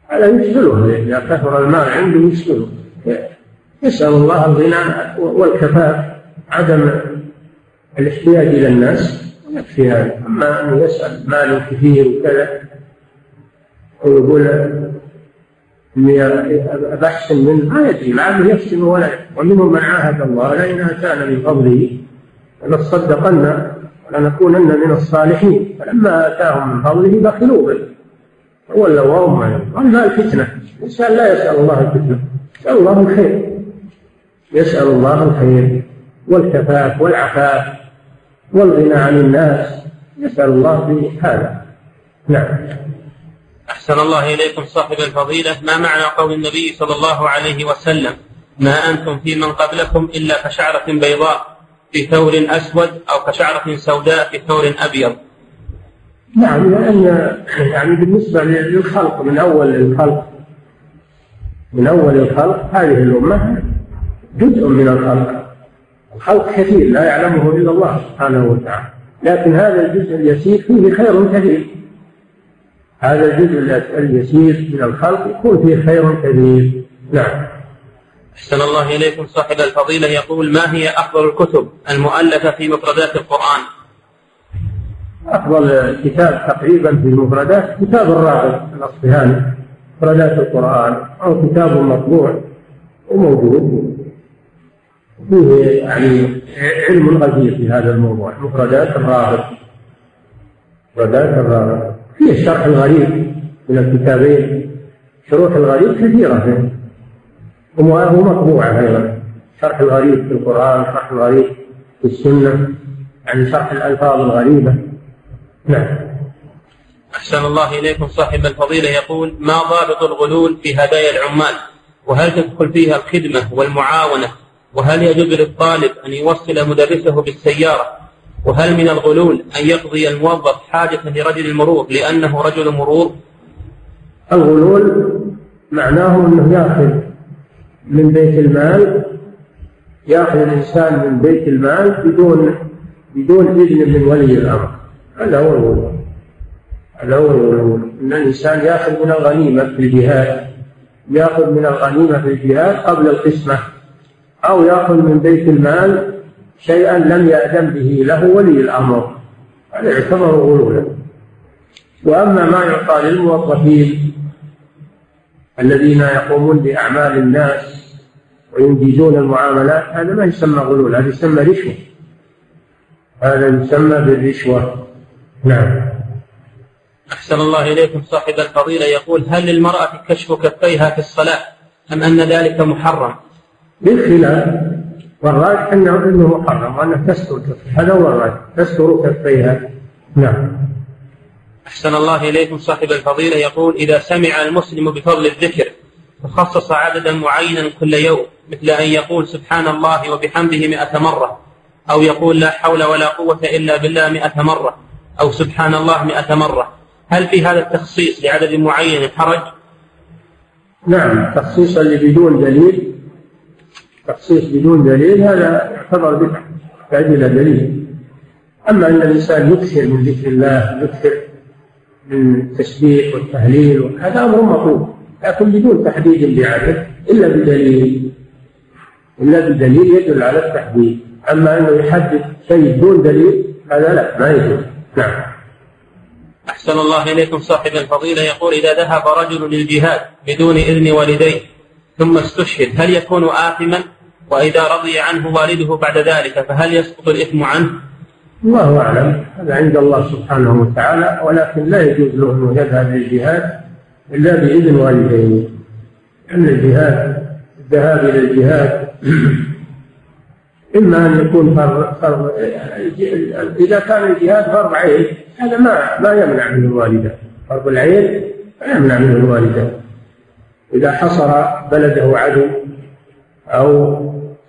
هذا يشغله إذا كثر المال عنده يشغله يسأل الله الغنى والكفاف عدم الاحتياج إلى الناس يكفي هذا. أما أنه يسأل مال كثير وكذا ويقول إني أحسن منه ما يدري لعله يحسن ولا ومنهم من عاهد الله لئن آتانا من فضله لنصدقن ولنكونن من الصالحين. فلما آتاهم من فضله بخلوا به. وولوا وهم والمال فتنة الإنسان لا يسأل الله الفتنة. يسأل الله الخير. يسأل الله الخير والكفاف والعفاف والغنى عن الناس. يسأل الله بهذا نعم. أحسن الله إليكم صاحب الفضيلة. ما معنى قول النبي صلى الله عليه وسلم؟ ما أنتم في من قبلكم إلا كشعرة بيضاء في ثور أسود أو كشعرة سوداء في ثور أبيض. نعم لأن يعني بالنسبة للخلق من أول الخلق من أول الخلق هذه الأمة جزء من الخلق. الخلق كثير لا يعلمه إلا الله سبحانه وتعالى. لكن هذا الجزء اليسير فيه خير كثير. هذا الجزء اليسير من الخلق يكون فيه خير كثير. نعم. أحسن الله إليكم صاحب الفضيلة. يقول ما هي أفضل الكتب المؤلفة في مفردات القرآن؟ أفضل كتاب تقريبا في المفردات كتاب الراغب الأصفهاني مفردات القرآن أو كتاب مطبوع وموجود. فيه يعني علم غزير في هذا الموضوع مفردات الراغب مفردات الراغب. فيه الشرح الغريب من الكتابين شروح الغريب كثيرة فيه ومطبوعة أيضا. شرح الغريب في القرآن شرح الغريب في السنة يعني شرح الألفاظ الغريبة. نعم. أحسن الله إليكم صاحب الفضيلة يقول ما ضابط الغلول في هدايا العمال؟ وهل تدخل فيها الخدمة والمعاونة؟ وهل يجوز للطالب أن يوصل مدرسه بالسيارة؟ وهل من الغلول أن يقضي الموظف حاجة لرجل المرور لأنه رجل مرور؟ الغلول معناه أنه يأخذ من بيت المال يأخذ الإنسان من بيت المال بدون بدون إذن من ولي الأمر. هذا هو الغلول هذا هو الغلول أن الإنسان يأخذ من الغنيمة في الجهاد يأخذ من الغنيمة في الجهاد قبل القسمة أو يأخذ من بيت المال شيئا لم يأذن به له ولي الأمر. هذا يعتبر غلولا وأما ما يعطى للموظفين الذين يقومون بأعمال الناس وينجزون المعاملات هذا ما يسمى غلول هذا يسمى رشوة. هذا يسمى بالرشوة. نعم. أحسن الله إليكم صاحب الفضيلة. يقول هل للمرأة كشف كفيها في الصلاة أم أن ذلك محرم؟ بالخلاف والراجح أنه إنه محرم وانها تستر كفيها هذا هو الراجح تستر كفيها. نعم. أحسن الله إليكم صاحب الفضيلة. يقول إذا سمع المسلم بفضل الذكر فخصص عددا معينا كل يوم مثل أن يقول سبحان الله وبحمده مئة مرة أو يقول لا حول ولا قوة إلا بالله مئة مرة. أو سبحان الله مئة مرة. هل في هذا التخصيص لعدد معين حرج؟ نعم تخصيصا بدون دليل تخصيص بدون دليل هذا يعتبر بدعة يحتاج إلى دليل. أما أن الإنسان يكثر من ذكر الله يكثر من التسبيح والتهليل هذا أمر مطلوب لكن بدون تحديد بعدد إلا بدليل. إلا بدليل يدل على التحديد. أما أنه يحدد شيء بدون دليل هذا لا ما يجوز نعم. أحسن الله إليكم صاحب الفضيلة. يقول إذا ذهب رجل للجهاد بدون إذن والديه ثم استشهد هل يكون آثما؟ وإذا رضي عنه والده بعد ذلك فهل يسقط الإثم عنه؟ الله أعلم. هذا عند الله سبحانه وتعالى ولكن لا يجوز له أنه يذهب للجهاد إلا بإذن والديه. أن الجهاد الذهاب إلى الجهاد إما أن يكون فرض فرض إذا كان الجهاد فرض عين هذا ما ما يمنع منه الوالدان فرض العين لا يمنع منه الوالدان إذا حصر بلده عدو أو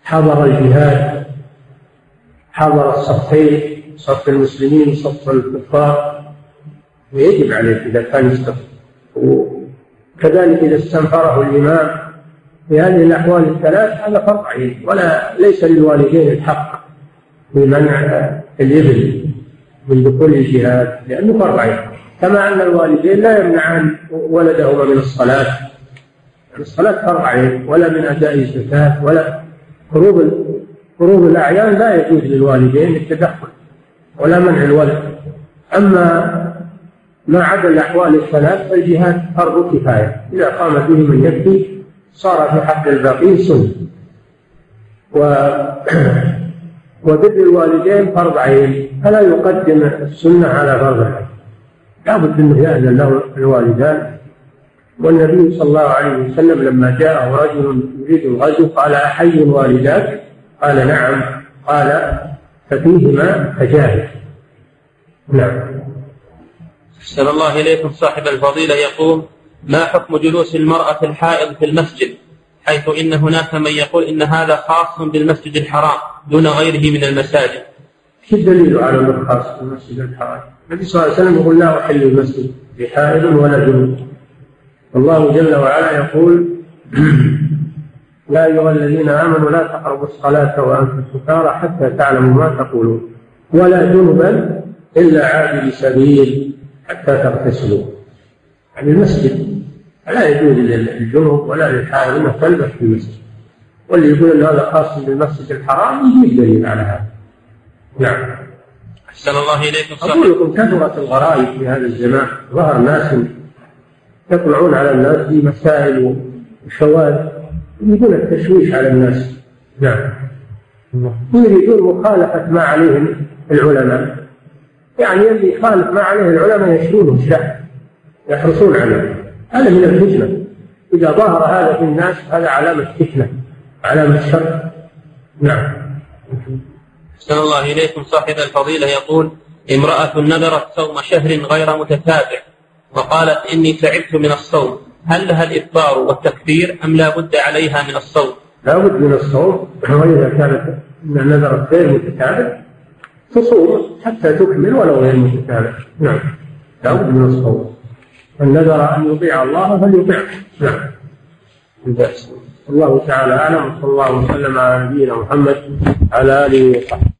حضر الجهاد حضر الصفين صف المسلمين وصف الكفار ويجب عليه إذا كان يستطيع وكذلك إذا استنفره الإمام في هذه الأحوال الثلاث هذا فرض عين ولا ليس للوالدين الحق في منع الإبل من دخول الجهاد لأنه فرض عين. كما أن الوالدين لا يمنعان ولدهما من الصلاة. الصلاة فرض عين ولا من أداء الزكاة ولا فروض فروض الأعيان لا يجوز للوالدين التدخل ولا منع الولد. أما ما عدا الأحوال الثلاث فالجهاد فرض كفاية. إذا قام به من يكفي صار في حق الباقين سنة و وبر الوالدين فرض عين. فلا يقدم السنة على فرض العين لابد أنه يأذن له الوالدان. والنبي صلى الله عليه وسلم لما جاءه رجل يريد الغزو قال أحي والداك قال نعم. قال ففيهما فجاهد. نعم. أحسن الله إليكم صاحب الفضيلة. يقول ما حكم جلوس المرأة الحائض في المسجد؟ حيث إن هناك من يقول إن هذا خاص بالمسجد الحرام دون غيره من المساجد. شو الدليل على أنه خاص بالمسجد الحرام؟ النبي صلى الله عليه وسلم يقول لا أحل المسجد بحائض ولا جنوب الله جل وعلا يقول يا أيها الذين آمنوا لا تقربوا الصلاة وأنتم سكارى حتى تعلموا ما تقولون. ولا جنبا إلا عابر سبيل حتى تغتسلوا. يعني المسجد لا يجوز للجنوب ولا للحائض إنه تلبس في المسجد. واللي يقول إن هذا خاص بالمسجد الحرام يجيب دليل على هذا. نعم. أحسن الله إليكم. أقول لكم كثرت الغرائب في هذا الزمان ظهر ناس يطلعون على الناس في مسائل وشواذ يريدون التشويش على الناس. نعم. ويريدون مخالفة ما عليه العلماء. يعني اللي يخالف ما عليه العلماء يشرونه الشعب يحرصون عليه. هذا من الفتنة. إذا ظهر هذا في الناس هذا علامة فتنة علامة شر. نعم. أحسن الله إليكم. صاحب الفضيلة يقول امرأة نذرت صوم شهر غير متتابع وقالت إني تعبت من الصوم. هل لها الإفطار والتكبير أم لا بد عليها من الصوم؟ لا بد من الصوم. وإذا كانت نذرت غير متتابع تصوم حتى تكمل ولو غير متتابع. نعم. لا بد من الصوم. من نذر أن يطيع الله فليطيع. نعم. الله تعالى أعلم. وصلى الله وسلم على نبينا محمد على آله وصحبه.